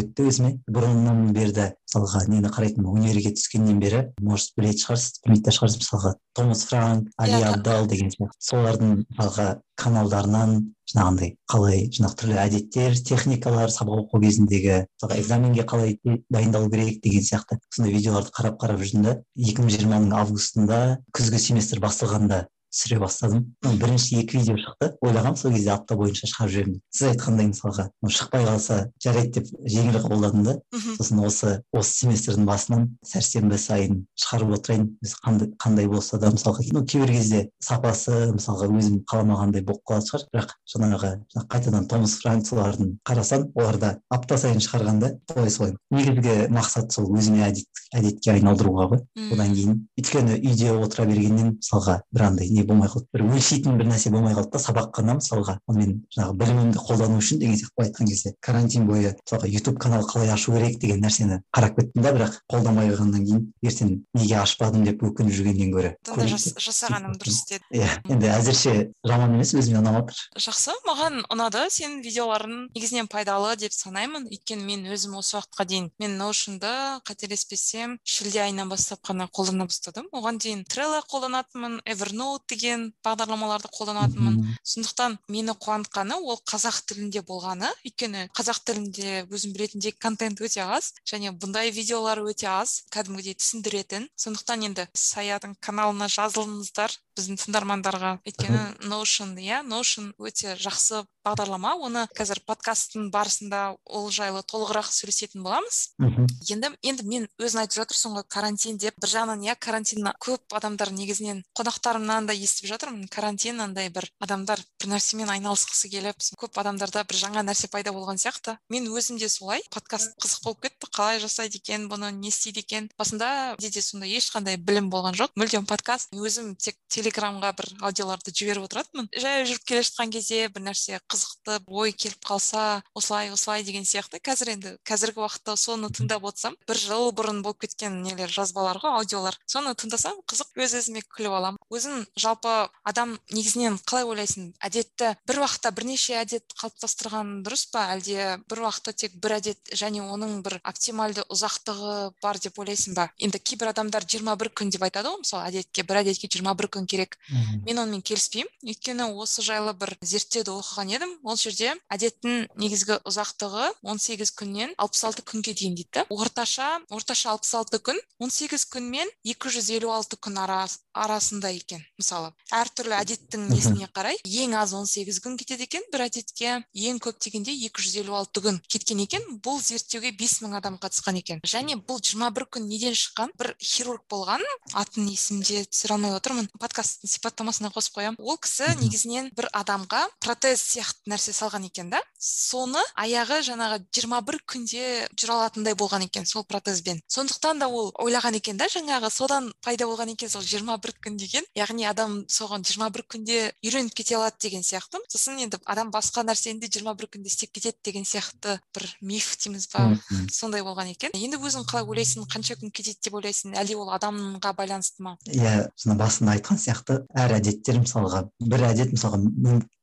[SPEAKER 3] өтті өзіме бұрыннан берді мысалға нені қарайтынмын универге түскеннен бері может білетін шығарсыз білмейтін шығарсыз мысалға томас франк али
[SPEAKER 2] Иә.
[SPEAKER 3] абдал деген сияқты солардың мысалға каналдарынан жаңағындай қалай жаңағы түрлі әдеттер техникалар сабақ оқу кезіндегі мысалға экзаменге қалай дайындалу керек деген сияқты сондай видеоларды қарап қарап жүрдім да екі мың жиырманың августында күзгі семестр басталғанда түсіре бастадым. Бірінші екі видео шықты. Ойлағанмын сол кезде апта бойынша шығарып жіберемін деп сіз айтқандай мысалға шықпай қалса жарайды деп жеңіл қабылдадым да. Сосын осы осы семестрдің басынан сәрсенбі сайын шығарып отырайын. Қандай, қандай болса да мысалға ну кейбір кезде сапасы мысалға өзім қаламағандай болып қалатын шығар. Бірақ жаңағы қайтадан томас франк солардың қарасам оларда апта сайын шығарғанда солай солай. Негізгі мақсат сол өзіме әдет әдетке айналдыруға ғой. Одан кейін өйткені үйде отыра бергеннен мысалға бір андай не болмай қалды. Бір өлшейтін бір нәрсе болмай қалды да сабақ қана мысалға. Мен жаңағы білімімді қолдану үшін деген сияқты былай айтқан кезде. Карантин бойы мысалға ютуб канал қалай ашу керек деген нәрсені қарап кеттім да бірақ қолданбай қалғаннан кейін ертең неге ашпадым деп өкініп жүргеннен гөрі.
[SPEAKER 2] Сонда жасағаным дұрыс деді.
[SPEAKER 3] Иә енді әзірше жаман емес өзіме ұнап жатыр
[SPEAKER 2] жақсы маған ұнады. Сенің видеоларың негізінен пайдалы деп санаймын. Өйткені мен өзім осы уақытқа дейін мен ноушнды қателеспесем шілде айынан бастап қана қолдана бастадым. Оған дейін трелло қолданатынмын evernote деген бағдарламаларды қолданатынмын. Сондықтан мені қуантқаны ол қазақ тілінде болғаны. Өйткені қазақ тілінде өзім білетіндей контент өте аз және бұндай видеолар өте аз кәдімгідей түсіндіретін. Сондықтан енді саяның каналына жазылыңыздар біздің тыңдармандарға. Өйткені ноушн иә ноушн өте жақсы бағдарлама. Оны қазір подкасттың барысында ол жайлы толығырақ сөйлесетін боламыз.
[SPEAKER 3] Мхм
[SPEAKER 2] енді енді мен өзің айтып жатырсың ғой карантин деп. Бір жағынан иә карантин көп адамдар негізінен қонақтарымнан да естіп жатырмын. Карантин андай бір адамдар бір нәрсемен айналысқысы келіп көп адамдарда бір жаңа нәрсе пайда болған сияқты. Мен өзім де солай. Подкаст қызық болып кетті. Қалай жасайды екен бұны не істейді екен? Басында менде де сондай ешқандай білім болған жоқ. Мүлдем подкаст. Өзім тек телеграмға бір аудиоларды жіберіп отыратынмын. Жаяу жүріп келе жатқан кезде бір нәрсе қызықты ой келіп қалса осылай осылай деген сияқты. Қазір енді қазіргі уақытта соны тыңдап отырсам бір жыл бұрын болып кеткен нелер жазбалар ғой аудиолар. Соны тыңдасам қызық. Өз өзіме күліп аламын. Өзің жалпы адам негізінен қалай ойлайсың? Әдетті бір уақытта бірнеше әдет қалыптастырған дұрыс па? Әлде бір уақытта тек бір әдет және оның бір оптимальды ұзақтығы бар деп ойлайсың ба? Енді кейбір адамдар 21 күн деп айтады ғой мысалы әдетке бір әдетке 21 күн керек.
[SPEAKER 3] Мхм
[SPEAKER 2] мен онымен келіспеймін. Өйткені осы жайлы бір зерттеуді оқыған едім. Едім ол жерде әдеттің негізгі ұзақтығы 18 күннен 66 күнге дейін дейді. Орташа орташа 66 күн 18 күн мен 256 күн арасында екен. Мысалы әртүрлі әдеттің несіне қарай ең аз 18 күн кетеді екен бір әдетке ең көп дегенде 256 күн кеткен екен. Бұл зерттеуге 5000 адам қатысқан екен. Және бұл 21 күн неден шыққан? Бір хирург болған атын есімде түсіре алмай отырмын подкасттың сипаттамасына қосып қоямын ол кісі негізінен бір адамға протез сияқты нәрсе салған екен да. Соны аяғы жаңағы 21 күнде жүре алатындай болған екен сол протезбен. Сондықтан да ол ойлаған екен да жаңағы содан пайда болған екен сол 21 күн деген. Яғни адам соған 21 күнде үйреніп кете алады деген сияқты сосын енді адам басқа нәрсені де 21 күнде істеп кетеді деген сияқты бір миф дейміз ба? Сондай болған екен. Енді өзің қалай ойлайсың? Қанша күн кетеді деп ойлайсың? Әлде ол адамға байланысты ма?
[SPEAKER 3] Иә жаңа басында айтқан сияқты әр әдеттер мысалға бір әдет мысалға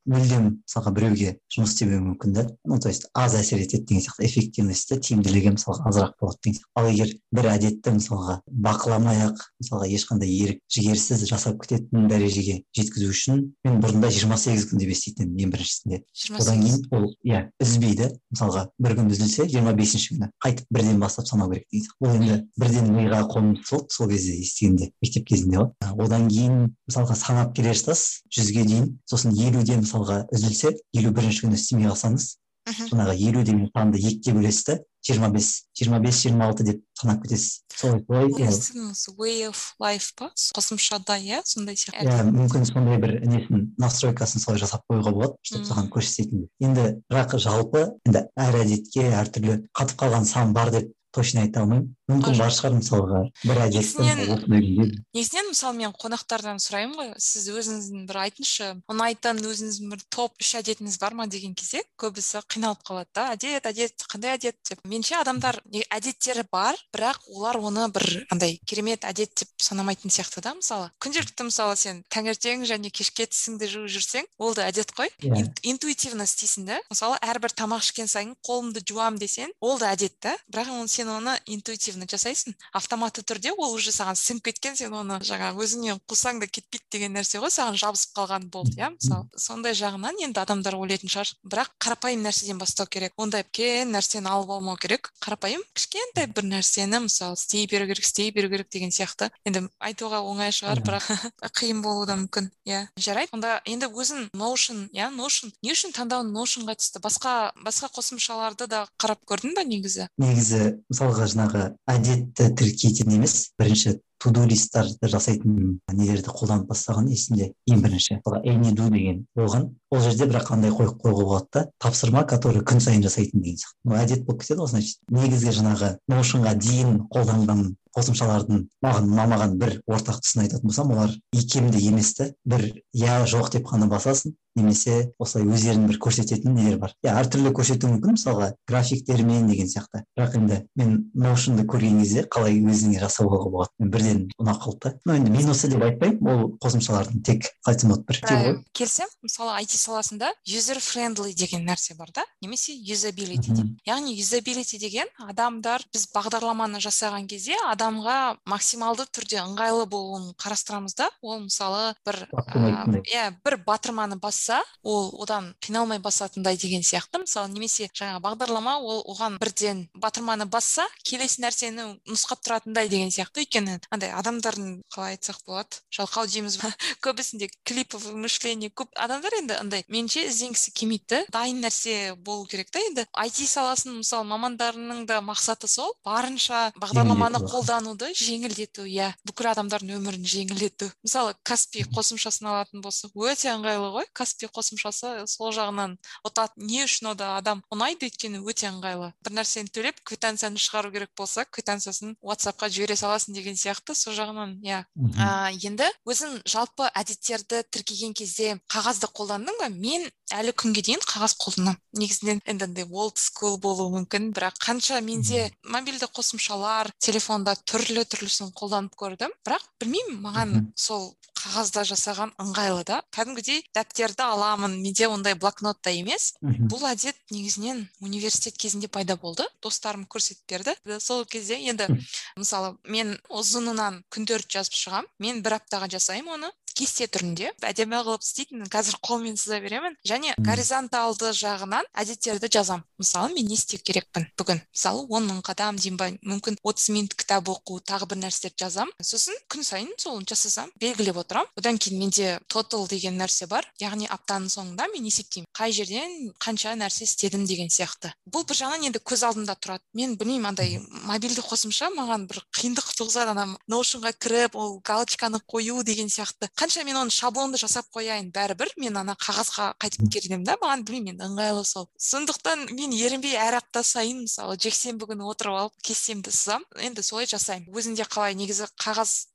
[SPEAKER 3] мүлдем мысалға біреуге жұмыс істемеуі мүмкін да. Ну то есть аз әсер етеді деген сияқты эффективності тиімділігі мысалға азырақ болады деген сияқты. Ал егер бір әдетті мысалға бақыламай ақ мысалға ешқандай ерік жігерсіз жасап кететін дәрежеге жеткізу үшін мен бұрында жиырма сегіз күн деп еститін едім ең біріншісінде одан кейін ол иә үзбейді. Мысалға бір күн үзілсе жиырма бесінші күні қайтып бірден бастап санау керек деген сияқты. Ол енді бірден миға қонымды болды сол кезде естігенде мектеп кезінде ғой. Одан кейін мысалға санап келе жатасыз жүзге дейін. Сосын елуден мысалға үзілсе елу бірінші күні істемей қалсаңыз жаңағы елу деген санды екіге бөлесіз да жиырма бес жиырма бес жиырма алты деп санап кетесіз. Солай солай
[SPEAKER 2] way of life па? Қосымшада иә сондай сияқты.
[SPEAKER 3] Иә мүмкін сондай бір несін настройкасын солай жасап қоюға болады чтобы саған көрсететін енді бірақ жалпы енді әр әдетке әртүрлі қатып қалған сан бар деп точно айта алмаймын. Мүмкін бар шығар мысалға бір
[SPEAKER 2] негізінен мысалы мен қонақтардан сұраймын ғой сіз өзіңіздің бір айтыңызшы ұнайтын өзіңіздің бір топ үш әдетіңіз бар ма деген кезде көбісі қиналып қалады да әдет әдет қандай әдет деп. Меніңше адамдар әдеттері бар бірақ олар оны бір андай керемет әдет деп санамайтын сияқты да мысалы. Күнделікті мысалы сен таңертең және кешке тісіңді жуып жүрсең ол да әдет қой. Yeah. Иә. интуитивно істейсің да. Мысалы әрбір тамақ ішкен сайын қолымды жуамын десең ол да әдет та. Бірақ сен оны интуитивно жасайсың автоматты түрде ол уже саған сіңіп кеткен сен оны жаңа өзіңнен қусаң да кетпейді деген нәрсе ғой саған жабысып қалған болды иә мысалы. сондай жағынан енді адамдар ойлайтын шығар. Бірақ қарапайым нәрседен бастау керек. Ондай үлкен нәрсені алып алмау керек. Қарапайым кішкентай бір нәрсені мысалы істей беру керек істей беру керек деген сияқты. Енді айтуға оңай шығар бірақ *laughs* қиын болуы да мүмкін иә. Жарайды. Онда енді өзің ноушн иә ноушн не үшін таңдауың ноушнға түсті? Басқа басқа қосымшаларды да қарап көрдің ба негізі?
[SPEAKER 3] Негізі мысалға жаңағы әдетті тіркейтін емес бірінші туду листтарды жасайтын нелерді қолданып бастаған есімде ең бірінші. Эниду деген болған. Ол жерде бірақ қандай қойып қоюға болады да тапсырма который күн сайын жасайтын деген сияқты. Әдет болып кетеді ғой значит. Негізгі жаңағы ноушнға дейін қолданған қосымшалардың маған ұнамаған бір ортақ тұсын айтатын болсам олар икемді емес бір иә жоқ деп қана басасың. Немесе осылай өздерін бір көрсететін нелер бар. Иә әртүрлі көрсетуі мүмкін. Мысалға графиктермен деген сияқты. Бірақ енді мен ноушнды көрген кезде қалай өзіңе жасауға болады? Бірден бірден ұнап қалды да. Но енді минусы деп айтпаймын. Ол қосымшалардың тек қалай айтсам болады бір ғой.
[SPEAKER 2] келісемін мысалы айти саласында user friendly деген нәрсе бар да. Немесе юзабилити деп. Яғни юзабилити деген адамдар біз бағдарламаны жасаған кезде адамға максималды түрде ыңғайлы болуын қарастырамыз да. Ол мысалы бір иә бір батырманы басса ол одан қиналмай басатындай деген сияқты. Мысалы немесе жаңа бағдарлама ол оған бірден батырманы басса келесі нәрсені нұсқап тұратындай деген сияқты. Өйткені андай адамдардың қалай айтсақ болады жалқау дейміз ба? *laughs* Көбісінде клиповый мышление көп адамдар енді андай меніңше ізденгісі келмейді. Дайын нәрсе болу керек та енді. айти саласының мысалы мамандарының да мақсаты сол. Барынша бағдарламаны қолдануды жеңілдету иә. бүкіл адамдардың өмірін жеңілдету. Мысалы каспи қосымшасын алатын болсақ өте ыңғайлы ғой. Каспи қосымшасы сол жағынан ұтады не үшін ода адам ұнайды өйткені өте ыңғайлы. Бір нәрсені төлеп квитанцияны шығару керек болса квитанциясын ватсапқа жібере саласың деген сияқты сол жағынан иә. Енді өзің жалпы әдеттерді тіркеген кезде қағазды қолдандың ба? Мен әлі күнге дейін қағаз қолданамын. Негізінен енді андай олд скул болуы мүмкін бірақ қанша менде мобильді қосымшалар телефонда түрлі түрлісін қолданып көрдім. Бірақ білмеймін маған сол қағазда жасаған ыңғайлы да. Кәдімгідей дәптерді аламын менде ондай блокнот та емес. Бұл әдет негізінен университет кезінде пайда болды. Достарым көрсетіп берді. Сол кезде енді мысалы мен ұзынынан күнделік жазып шығамын мен бір аптаға жасаймын оны. Кесте түрінде әдемі қылып істейтін қазір қолмен сыза беремін. Және горизонталды жағынан әдеттерді жазамын мысалы мен не істеу керекпін бүгін? Мысалы он мың қадам деймін ба мүмкін отыз минут кітап оқу тағы бір нәрселерді жазамын сосын күн сайын сол жасасам белгілеп отырамын одан кейін менде тотал деген нәрсе бар. Яғни аптаның соңында мен есептеймін. Қай жерден қанша нәрсе істедім деген сияқты. Бұл бір жағынан енді көз алдымда тұрады. Мен білмеймін андай мобильді қосымша маған бір қиындық туғызады. Ана ноушнға кіріп ол галочканы қою деген сияқты. Қанша мен оны шаблонды жасап қояйын бәрібір мен ана қағазға қайтып келемін да маған білмеймін енді ыңғайлы сол. Сондықтан мен ерінбей әр апта сайын мысалы жексенбі күні отырып алып кестемді сызамын енді солай жасаймын. Өзіңде қалай негізі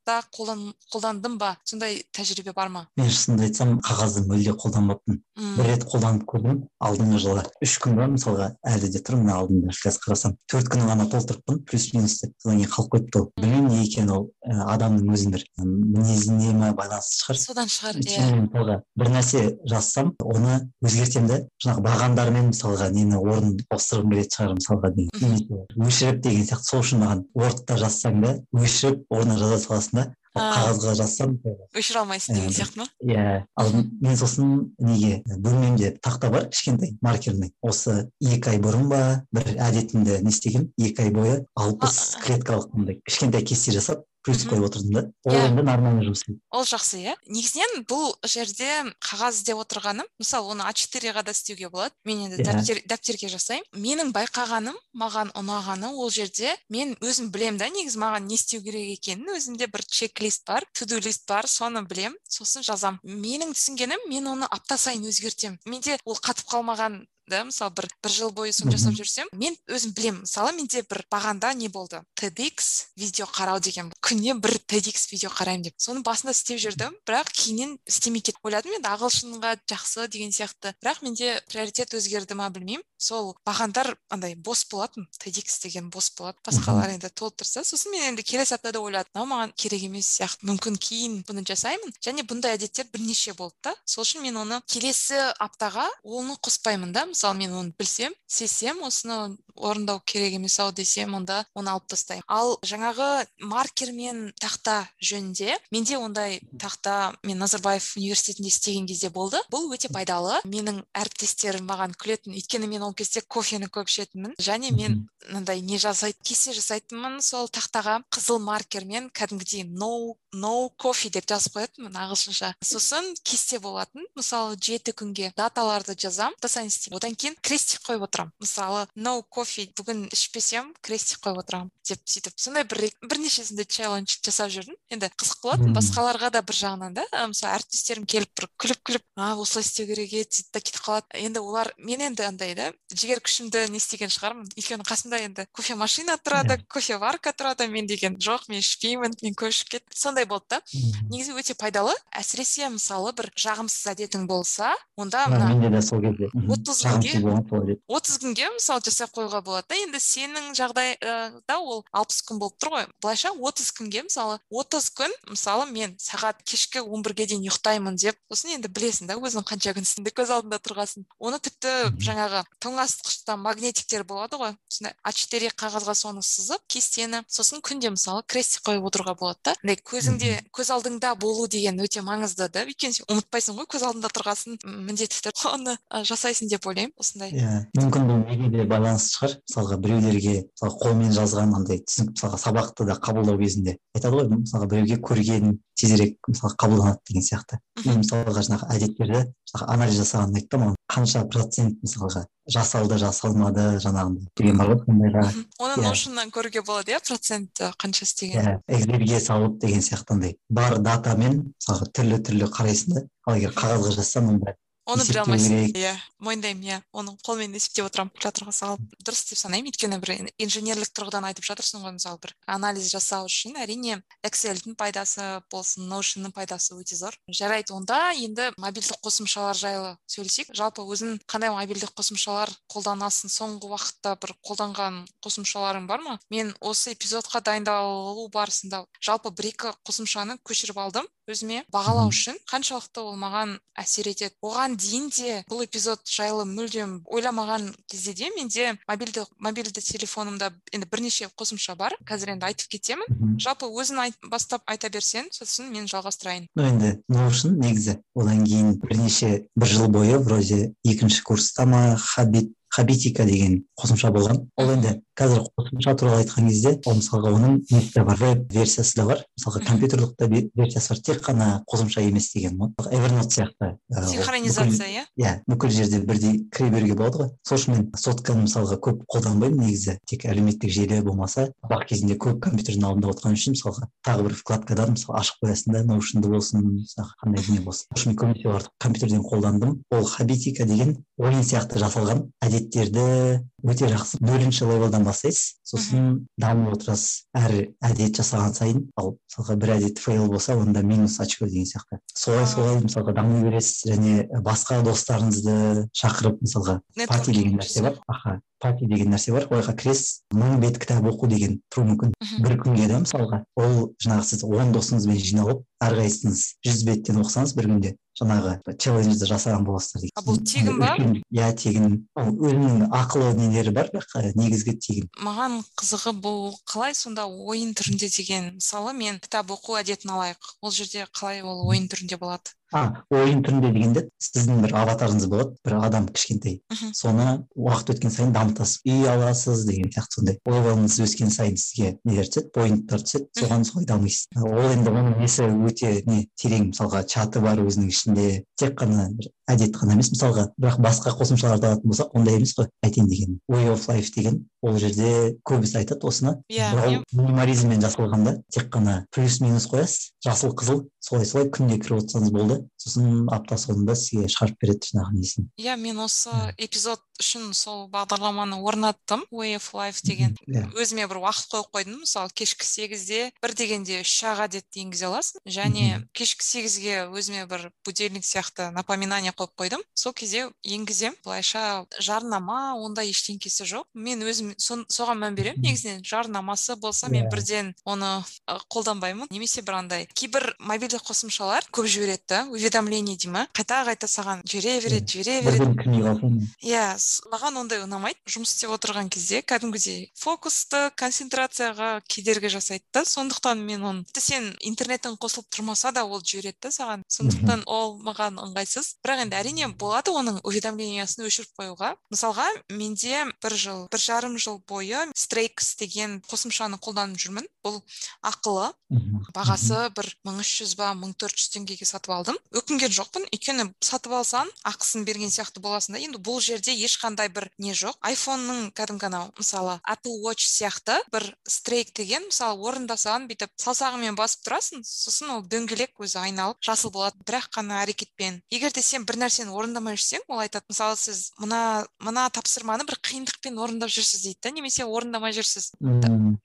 [SPEAKER 2] қағазда қолдандың ба? сондай тәжірибе бар ма?
[SPEAKER 3] мен шынымды айтсам қағазды мүлде қолданбаппын. Бір рет қолданып көрдім алдыңғы жылы үш күн ба мысалға әлі де тұр мына алдымда қазір қарасам. Төрт күн ғана толтырыппын плюс минус деп содан кейін қалып қойыпты ол. Білмеймін не екені ол адамның өзінің бір мінезіне ма байланысты шығар.
[SPEAKER 2] Содан шығар иә.
[SPEAKER 3] мысалға бір нәрсе жазсам оны өзгертемін да жаңағы бағандармен мысалға нені орын ауыстырғым келетін шығар мысалға немесе өшіріп деген сияқты. Сол үшін маған вордта жазсаң да өшіріп орнына жаза саласың қағазға жазсам
[SPEAKER 2] өшіре алмайсың деген сияқты ма
[SPEAKER 3] иә ал мен сосын неге бөлмемде тақта бар кішкентай маркерный осы екі ай бұрын ба бір әдетімді не істегенмін екі ай бойы алпыс клеткалық мындай кішкентай кесте жасап плюс қойып отырдым да. Ол енді нормально жұмыс істейді.
[SPEAKER 2] Ол жақсы иә. Негізінен бұл жерде қағаз іздеп отырғаным мысалы оны а четыреға да істеуге болады. Мен енді дәптер, дәптерге жасаймын. Менің байқағаным маған ұнағаны ол жерде мен өзім білемін да негізі маған не істеу керек екенін. Өзімде бір чек лист бар туду лист бар соны білемін сосын жазамын. Менің түсінгенім мен оны апта сайын өзгертемін. Менде ол қатып қалмаған да мысалы бір бір жыл бойы соны жасап жүрсем мен өзім білемін мысалы менде бір бағанда не болды? Tedx видео қарау деген күніне бір tedx видео қараймын деп. Соны басында істеп жүрдім бірақ кейіннен істемей кетіп ойладым енді ағылшынға жақсы деген сияқты. Бірақ менде приоритет өзгерді ма білмеймін. Сол бағандар андай бос болатын tedx деген бос болады басқалар енді толып тұрса сосын мен енді келесі аптада ойладым. Мынау маған керек емес сияқты мүмкін кейін бұны жасаймын. Және бұндай әдеттер бірнеше болды да. Сол үшін мен оны келесі аптаға оны қоспаймын да мысалы мен оны білсем сезсем осыны орындау керек емес ау десем онда оны алып тастаймын. Ал жаңағы маркер мен тақта жөнінде менде ондай тақта мен назарбаев университетінде істеген кезде болды. Бұл өте пайдалы. Менің әріптестерім маған күлетін. Өйткені мен ол кезде кофені көп ішетінмін. Және мен мынандай не жасайды кесте жасайтынмын сол тақтаға. Қызыл маркермен кәдімгідей no no кофе деп жазып қоятынмын ағылшынша. Сосын кесте болатын. Мысалы жеті күнге даталарды жазамын. Сайын істеймін одан кейін крестик қойып отырамын. Мысалы no кофе бүгін ішпесем крестик қойып отырамын деп сөйтіп сондай бір бірнешесінде челлендж жасап жүрдім. Енді қызық болатын басқаларға да бір жағынан да мысалы әріптестерім келіп бір күліп күліп а осылай істеу керек еді сөйтіп та кетіп қалады. Енді олар мен енді андай да жігер күшімді не істеген шығармын. Өйткені қасымда енді кофе машина тұрады кофе варка тұрады мен деген жоқ мен ішпеймін мен көп ішіп кеттім сондай болды да. Негізі өте пайдалы. Әсіресе мысалы бір жағымсыз әдетің болса онда мына
[SPEAKER 3] менде де сол кезде.
[SPEAKER 2] Отыз күнге отыз күнге мысалы жасап қоюға болады да енді сенің жағдайда ол алпыс күн болып тұр ғой. Былайша отыз күнге мысалы отыз күн мысалы мен сағат кешкі он бірге дейін ұйықтаймын деп сосын енді білесің да өзің қанша күн көз алдында тұрғасын. Оны тіпті жаңағы тоңазытқышта магнитиктер болады ғой. Сондай а четыре қағазға соны сызып кестені сосын күнде мысалы крестик қойып отыруға болады да. Андай көзіңде көз алдыңда болу деген өте маңызды да. Өйткені сен ұмытпайсың ғой көз алдында тұрғасын міндетті түрде оны жасайсың деп ойлаймын. Осындай.
[SPEAKER 3] Иә мүмкін бұл неге де байланысты шығар? мысалға біреулерге мысалы қолмен жазған андай түсінік мысалға сабақты да қабылдау кезінде айтады ғой мысалға біреуге көрген тезірек мысалы қабылданады деген сияқты. Мен мысалға жаңағы әдеттерді жаңағы анализ жасағанын айтты маған қанша процент мысалға жасалды жасалмады жаңағындай деген бар ғой сондайға
[SPEAKER 2] оны ноушннан көруге болады иә процент қанша істеген?
[SPEAKER 3] Иә экзельге салып деген сияқты андай бар датамен мысалға түрлі түрлі қарайсың да ал егер қағазға жазсаң онда
[SPEAKER 2] оны біле алмайсың. иә мойындаймын иә. Оны қолмен есептеп отырамын калькуляторға салып. Дұрыс деп санаймын өйткені бір инженерлік тұрғыдан айтып жатырсың ғой мысалы бір анализ жасау үшін әрине эксельдің пайдасы болсын ноушнның пайдасы өте зор. Жарайды онда енді мобильдік қосымшалар жайлы сөйлесейік. Жалпы өзің қандай мобильдік қосымшалар қолданасың? Соңғы уақытта бір қолданған қосымшаларың бар ма? Мен осы эпизодқа дайындалу барысында жалпы бір екі қосымшаны көшіріп алдым. Өзіме бағалау үшін қаншалықты ол маған әсер етеді. Оған дейін де бұл эпизод жайлы мүлдем ойламаған кезде де менде мобильді мобильді телефонымда енді бірнеше қосымша бар. Қазір енді айтып кетемін. Жалпы өзің айт, бастап айта берсең сосын мен жалғастырайын.
[SPEAKER 3] Ну енді ноушн негізі. Одан кейін бірнеше бір жыл бойы вроде екінші курста ма хабит хабитика деген қосымша болған. Ол енді қазір қосымша туралы айтқан кезде ол мысалға оның несі бар веб версиясы да бар. Мысалға компьютерлік та версиясы бар. Тек қана қосымша емес деген ғой эвернот сияқты
[SPEAKER 2] синхронизация иә?
[SPEAKER 3] иә бүкіл жерде бірдей кіре беруге болады ғой. Сол үшін мен сотканы мысалға көп қолданбаймын. Негізі тек әлеуметтік желі болмаса сабақ кезінде көп компьютердің алдында отырған үшін мысалға тағы бір вкладкадан мысалы ашып қоясың да ноушнды болсын мысалы қандай не болсын. Сол үшін көбінесе оларды компьютерден қолдандым. Ол хабитика деген ойын сияқты жасалған әдеттерді өте жақсы. Нөлінші левелдан бастайсыз. Сосын дамып отырасыз. Әр әдет жасаған сайын ал мысалға бір әдет фейл болса онда минус очко деген сияқты. Солай солай мысалға дами бересіз және басқа достарыңызды шақырып мысалға пати деген нәрсе бар. аха пати деген нәрсе бар. Ойға кіресіз мың бет кітап оқу деген тұруы мүмкін. Бір күнге да мысалға ол жаңағы сіз он досыңызбен жиналып әрқайсыңыз жүз беттен оқысаңыз бір күнде. Жаңағы челленджді жасаған боласыздар
[SPEAKER 2] деген бұл тегін ба
[SPEAKER 3] иә *coughs* тегін. Ол өзінің ақылы нелері бар бірақ негізгі тегін.
[SPEAKER 2] Маған қызығы бұл қалай сонда ойын түрінде деген мысалы мен кітап оқу әдетін алайық. Ол жерде қалай ол ойын түрінде болады?
[SPEAKER 3] А ойын түрінде дегенде сіздің бір аватарыңыз болады бір адам кішкентай. Соны уақыт өткен сайын дамытасыз үй аласыз деген сияқты сондай. Левеліңіз өскен сайын сізге нелер түседі поинттар түседі соған солай дамисыз. Ол енді оның несі өте не терең мысалға чаты бар өзінің ішінде тек қана бір әдет қана емес. Мысалға бірақ басқа қосымшаларды алатын болсақ ондай емес қой айтайын дегенім. Way of life деген ол жерде көбісі айтады осыны.
[SPEAKER 2] Иә
[SPEAKER 3] yeah, минимализммен жасалған да тек қана плюс минус қоясыз. Жасыл қызыл солай солай күнде кіріп отырсаңыз болды сосын апта соңында сізге шығарып береді жаңағы несін
[SPEAKER 2] иә мен осы эпизод үшін сол бағдарламаны орнаттым. Way of life деген.
[SPEAKER 3] Yeah.
[SPEAKER 2] өзіме бір уақыт қойып қойдым. Мысалы кешкі сегізде бір дегенде үш ақ әдетті енгізе аласың. Және кешкі сегізге өзіме бір будильник сияқты напоминание қойып қойдым. Сол кезде енгіземін былайша жарнама ондай ештеңкесі жоқ. Мен өзім соған мән беремін. Негізінен жарнамасы болса мен бірден оны қолданбаймын. Немесе бір андай кейбір мобильді қосымшалар көп жібереді да. Уведомление дей ма қайта қайта саған жібере береді жібере береді. иә маған ондай ұнамайды. Жұмыс істеп отырған кезде кәдімгідей фокусты концентрацияға кедергі жасайды да. Сондықтан мен оны тіпті сен интернеттің қосылып тұрмаса да ол жібереді да саған. Сондықтан ол маған ыңғайсыз. Бірақ енді әрине болады оның уведомлениясын өшіріп қоюға. Мысалға менде бір жыл бір жарым жыл бойы стрейкс деген қосымшаны қолданып жүрмін. Бұл ақылы. Бағасы бір мың үш жүз ба мың төрт жүз теңгеге сатып алдым. Өкінген жоқпын. Өйткені сатып алсаң ақысын берген сияқты боласың да. Енді бұл жерде ешқандай бір не жоқ. айфонның кәдімгі анау мысалы apple watch сияқты бір стрейк деген мысалы орында саған бүйтіп саусағыңмен басып тұрасың сосын ол дөңгелек өзі айналып жасыл болады бірақ қана әрекетпен. Егер де сен бір нәрсені орындамай жүрсең ол айтады мысалы сіз мына мына тапсырманы бір қиындықпен орындап жүрсіз дейді да немесе орындамай жүрсіз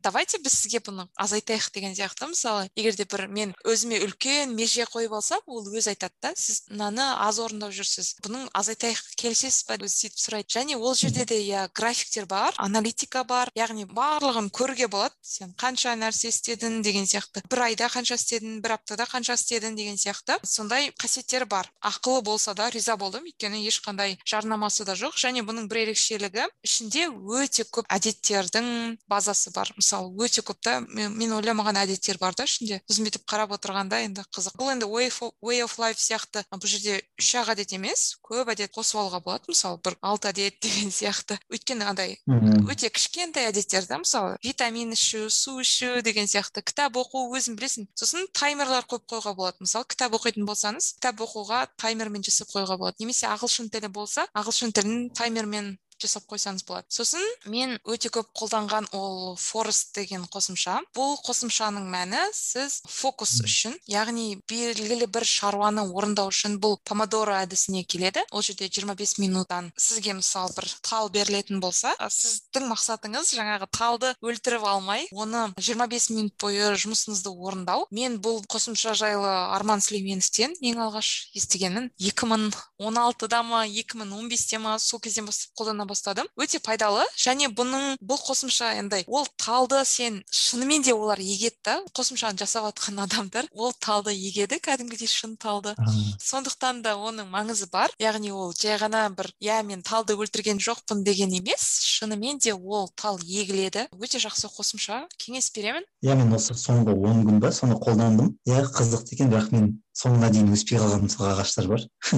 [SPEAKER 2] давайте біз сізге бұны азайтайық деген сияқты мысалы. Егер де бір мен өзіме үлкен меже қойып алсам ол өзі айтады да сіз мынаны аз орындап жүрсіз бұның азайтайық келісесіз ба өзі сөйтіп сұрайды. Және ол жерде де иә графиктер бар аналитика бар яғни барлығын көруге болады. Сен қанша нәрсе істедің деген сияқты. Бір айда қанша істедің бір аптада қанша істедің деген сияқты. Сондай қасиеттері бар. Ақылы болса да риза болдым. Өйткені ешқандай жарнамасы да жоқ. Және бұның бір ерекшелігі ішінде өте көп әдеттердің базасы бар. Мысалы өте көп та мен ойламаған әдеттер бар да ішінде. Сосын бүйтіп қарап отырғанда енді қызық. Бұл енді way of life сияқты. Бұл жерде үш ақ әдет емес көп әдет қосып алуға болады. Мысалы бір алты әдет деген *laughs* сияқты. Өйткені андай өте кішкентай әдеттер да мысалы витамин ішу су ішу деген сияқты. Кітап оқу өзің білесің. Сосын таймерлар қойып қоюға болады. Мысалы кітап оқитын болсаңыз кітап оқуға таймермен жасап қоюға болады. Немесе ағылшын тілі болса ағылшын тілін таймермен жасап қойсаңыз болады. Сосын мен өте көп қолданған ол форест деген қосымша. Бұл қосымшаның мәні сіз фокус үшін яғни белгілі бір шаруаны орындау үшін бұл помодоро әдісіне келеді. Ол жерде 25 минуттан сізге мысалы бір тал берілетін болса сіздің мақсатыңыз жаңағы талды өлтіріп алмай оны 25 минут бойы жұмысыңызды орындау. Мен бұл қосымша жайлы арман сүлейменовтен ең алғаш естігенім 2016-да ма 2015-те ма сол кезден бастап қолдана бастадым. Өте пайдалы. Және бұның бұл қосымша андай ол талды сен шынымен де олар егеді да. Қосымшаны жасап жатқан адамдар ол талды егеді кәдімгідей шын талды. Сондықтан да оның маңызы бар. Яғни ол жай ғана бір иә мен талды өлтірген жоқпын деген емес шынымен де ол тал егіледі. Өте жақсы қосымша. Кеңес беремін.
[SPEAKER 3] Иә мен осы соңғы он күн ба соны қолдандым. Иә қызықты екен бірақ мен соңына дейін өспей қалған мысалы ағаштар бар. *laughs*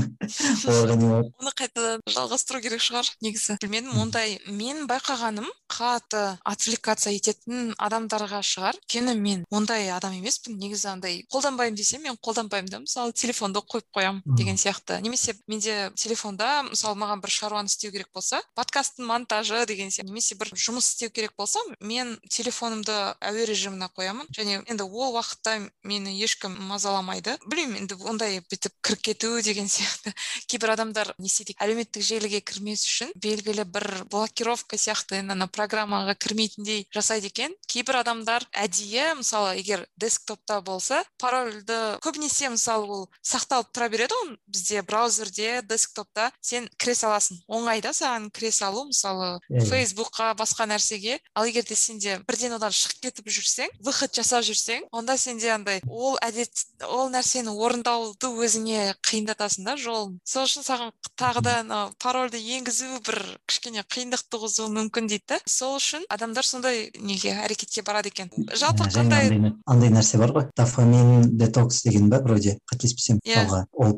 [SPEAKER 3] Оларға не
[SPEAKER 2] оны қайтадан жалғастыру керек шығар негізі. Білмедім ондай мен байқағаным қатты отвлекаться ететін адамдарға шығар. Өйткені мен ондай адам емеспін негізі андай қолданбаймын десем мен қолданбаймын да мысалы телефонды қойып қоямын деген сияқты. Немесе менде телефонда мысалы маған бір шаруаны істеу керек болса подкасттың монтажы деген сияқты немесе бір жұмыс істеу керек болса мен телефонымды әуе режиміне қоямын. Және енді ол уақытта мені ешкім мазаламайды. Білмеймін білмеймін енді ондай бүйтіп кіріп кету деген сияқты *laughs* кейбір адамдар не істейді әлеуметтік желіге кірмес үшін белгілі бір блокировка сияқты енді ана программаға кірмейтіндей жасайды екен. Кейбір адамдар әдейі мысалы егер десктопта болса парольді көбінесе мысалы ол сақталып тұра береді ғой бізде браузерде десктопта. Сен кіре саласың. Оңай да саған кіре салу мысалы фейсбукқа басқа нәрсеге. Ал егер де сенде бірден одан шығып кетіп жүрсең выход жасап жүрсең онда сенде андай ол әдет ол нәрсені орындауды өзіңе қиындатасың да жолын. Сол үшін саған тағы да анау парольді енгізу бір кішкене қиындық туғызуы мүмкін дейді да. Сол үшін адамдар сондай неге әрекетке барады екен? Жалпы қандай
[SPEAKER 3] андай нәрсе бар ғой. Дофамин детокс деген ба вроде қателеспесем
[SPEAKER 2] иә.
[SPEAKER 3] мысалға ол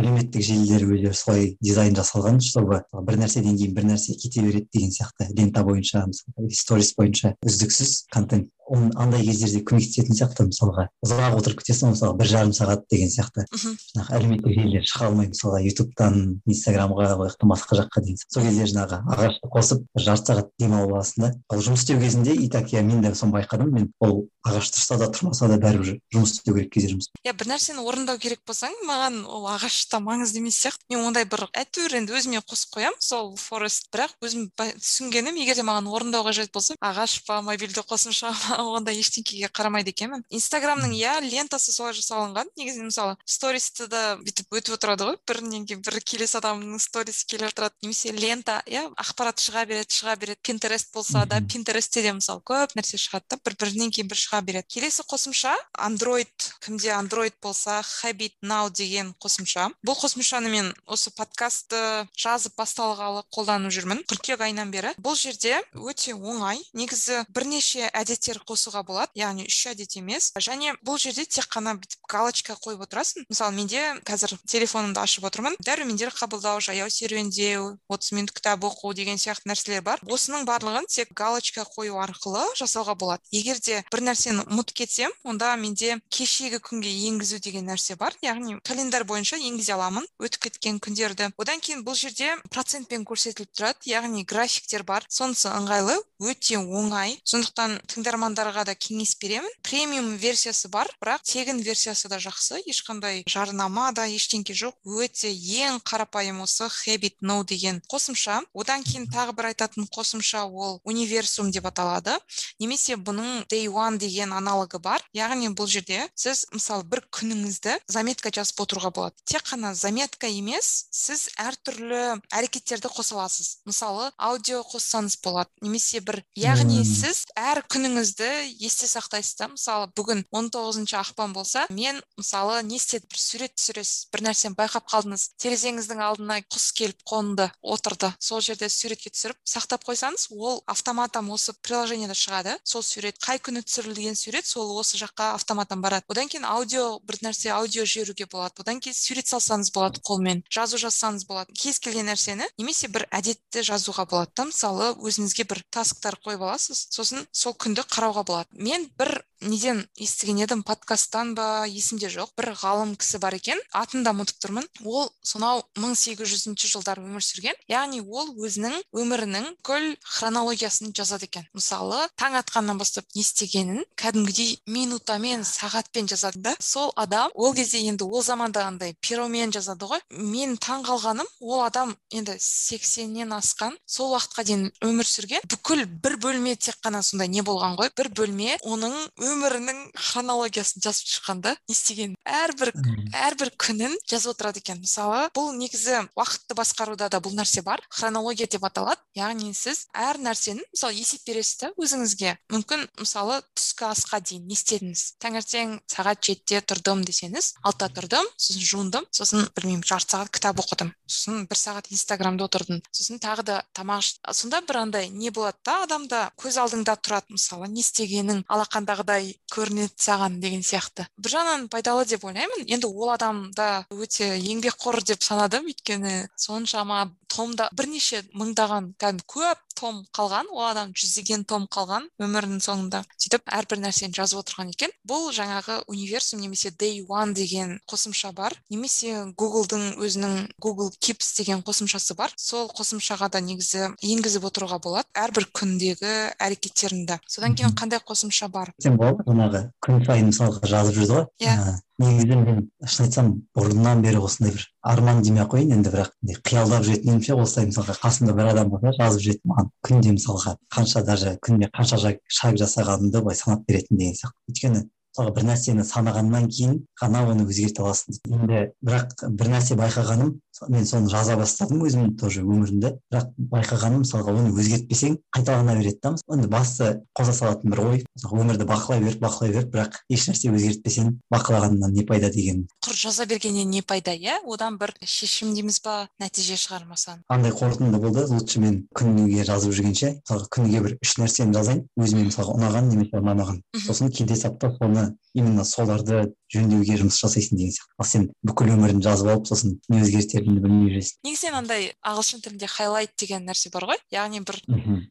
[SPEAKER 3] әлеуметтік желілер өздері солай дизайн жасалған чтобы бір нәрседен кейін бір нәрсе кете береді деген сияқты. Лента бойынша мысалы сторис бойынша үздіксіз контент. Ол андай кездерде көмектесетін сияқты мысалға. Ұзақ отырып кетесің мысалы бір жарым сағат деген сияқты. Жаңағы әлеуметтік желілер шыға алмай мысалға ютубтан инстаграмға басқа жаққа дейін. Сол кезде жаңағы ағашты қосып бір жарты сағат демалып аласың да ал жұмыс істеу кезінде и так иә мен де соны байқадым. Мен ол ағаш тұрса да тұрмаса да бәрібір жұмыс істеу керек кезде жұмыс.
[SPEAKER 2] Иә бір нәрсені орындау керек болсаң маған ол ағаш та маңызды емес сияқты. Мен ондай бір әйтеуір енді өзіме қосып қоямын сол форест бірақ өзім түсінгенім егер де маған орындау қажет болса ағаш па мобильді қосымша ма *laughs* ондай ештеңкеге қарамайды екенмін. Инстаграмның иә лентасы солай жасалынған. Негізінен мысалы стористі да бүйтіп өтіп отырады ғой бірінен кейін бірі келесі адамның сторисі келе жатырады немесе лента. Иә ақпарат шыға береді шыға береді пинтерест болса да пинтерестте де мысалы көп нәрсе шығады да бір бірінен кейін бірі шыға береді. Келесі қосымша андроид кімде андроид болса habit now деген қосымша. Бұл қосымшаны мен осы подкастты жазып басталғалы қолданып жүрмін қыркүйек айынан бері. Бұл жерде өте оңай негізі бірнеше әдеттер қосуға болады яғни үш әдет емес. Және бұл жерде тек қана бүйтіп галочка қойып отырасың мысалы менде қазір телефонымды ашып отырмын. Дәрумендер қабылдау жаяу серуендеу отыз минут кітап оқу деген сияқты нәрселер бар. Осының барлығын тек галочка қою арқылы жасауға болады. Егер де бір нәрсені ұмытып кетсем онда менде кешегі күнге енгізу деген нәрсе бар. Яғни календарь бойынша енгізе аламын өтіп кеткен күндерді. Одан кейін бұл жерде процентпен көрсетіліп тұрады. Яғни графиктер бар. Сонысы ыңғайлы өте оңай. Сондықтан тыңдармандарға да кеңес беремін. Премиум версиясы бар бірақ тегін версиясы да жақсы. Ешқандай жарнама да ештеңке жоқ. Өте ең қарапайым осы habit no деген қосымша. Одан кейін тағы бір айтатын қосымша ол универсум деп аталады. Немесе бұның day one деген аналогы бар. Яғни бұл жерде сіз мысалы бір күніңізді заметка жазып отыруға болады. Тек қана заметка емес сіз әртүрлі әрекеттерді қоса аласыз. Мысалы аудио қоссаңыз болады. Немесе бір яғни сіз әр күніңізді есте сақтайсыз да. Мысалы бүгін 19 тоғызыншы ақпан болса мен мысалы не істедім бір сурет түсіресіз бір нәрсені байқап қалдыңыз. Терезеңіздің алдына құс келіп қонды отырды. Сол жерде суретке түсіріп сақтап қойсаңыз ол автоматом осы приложениеде шығады. Сол сурет қай күні түсірілген сурет сол осы жаққа автоматтан барады. Одан кейін аудио бір нәрсе аудио жіберуге болады. Одан кейін сурет салсаңыз болады қолмен жазу жазсаңыз болады. Кез келген нәрсені немесе бір әдетті жазуға болады да мысалы өзіңізге бір тасктар қойып аласыз сосын сол күнді қарауға болады. Мен бір неден естіген едім подкасттан ба есімде жоқ. Бір ғалым кісі бар екен атын да ұмытып тұрмын. Ол сонау мың сегіз жүзінші жылдары өмір сүрген яғни ол өзінің өмірінің бүкіл хронологиясын жазады екен. Мысалы таң атқаннан бастап не істегенін кәдімгідей минутамен сағатпен жазады да. Сол адам ол кезде енді ол заманда андай перомен жазады ғой. Мен таң қалғаным ол адам енді сексеннен асқан сол уақытқа дейін өмір сүрген. Бүкіл бір бөлме тек қана сондай не болған ғой. Бір бөлме оның өмірінің хронологиясын жазып шыққан да не істеген? әрбір әрбір күнін жазып отырады екен. Мысалы бұл негізі уақытты басқаруда да бұл нәрсе бар. Хронология деп аталады. Яғни сіз әр нәрсені мысалы есеп бересіз да өзіңізге. Мүмкін мысалы түскі асқа дейін не істедіңіз? Таңертең сағат жетіде тұрдым десеңіз алтыда тұрдым сосын жуындым сосын білмеймін жарты сағат кітап оқыдым сосын бір сағат инстаграмда отырдым сосын тағы да тамақ сонда бір андай не болады да адамда көз алдыңда тұрады мысалы не істегенің алақандағыдай көрінеді саған деген сияқты. Бір жағынан пайдалы деп ойлаймын. Енді ол адамда өте еңбекқор деп санадым өйткені соншама томда бірнеше мыңдаған кәдімгі көп том қалған ол адам жүздеген том қалған өмірінің соңында. Сөйтіп әрбір нәрсені жазып отырған екен. Бұл жаңағы универсум немесе day one деген қосымша бар. Немесе гуглдың өзінің google keeps деген қосымшасы бар. Сол қосымшаға да негізі енгізіп отыруға болады әрбір күндегі әрекеттеріңді. Содан кейін қандай қосымша бар?
[SPEAKER 3] Сен болады жаңағы күн сайын мысалға жазып жүрді ғой.
[SPEAKER 2] Иә.
[SPEAKER 3] Негізі мен шын айтсам бұрыннан бері осындай бір арман демей ақ қояйын енді бірақ қиялдап жүретінімше осылай мысалға қасымда бір адам болса жазып жүретін маған күнде мысалға қанша даже күнде қанша шаг жасағанымды былай санап беретін деген сияқты. өйткені мысалға бір нәрсені санағаннан кейін ғана оны өзгерте аласың. Енді бірақ бір нәрсе байқағаным мен соны жаза бастадым өзім тоже өмірімде бірақ байқағаным мысалға оны өзгертпесең қайталана береді да. Енді басты қоза салатын бір ой өмірді бақылай бер бақылай бер бірақ ешнәрсе өзгертпесең бақылағаннан не пайда деген.
[SPEAKER 2] Құр жаза бергеннен не пайда иә? Одан бір шешім дейміз ба нәтиже шығармасаң?
[SPEAKER 3] Андай қорытынды болды. Лучше мен күніге жазып жүргенше мысалға күніге бір үш нәрсені жазайын өзіме мысалға ұнаған немесе ұнамаған. Сосын келесі апта соны именно соларды жөндеуге жұмыс жасайсың деген сияқты. Ал сен бүкіл өмірін жазып алып сосын не өзгертеріңді білмей жүресің.
[SPEAKER 2] Негізінен андай ағылшын тілінде хайлайт деген нәрсе бар ғой. Яғни бір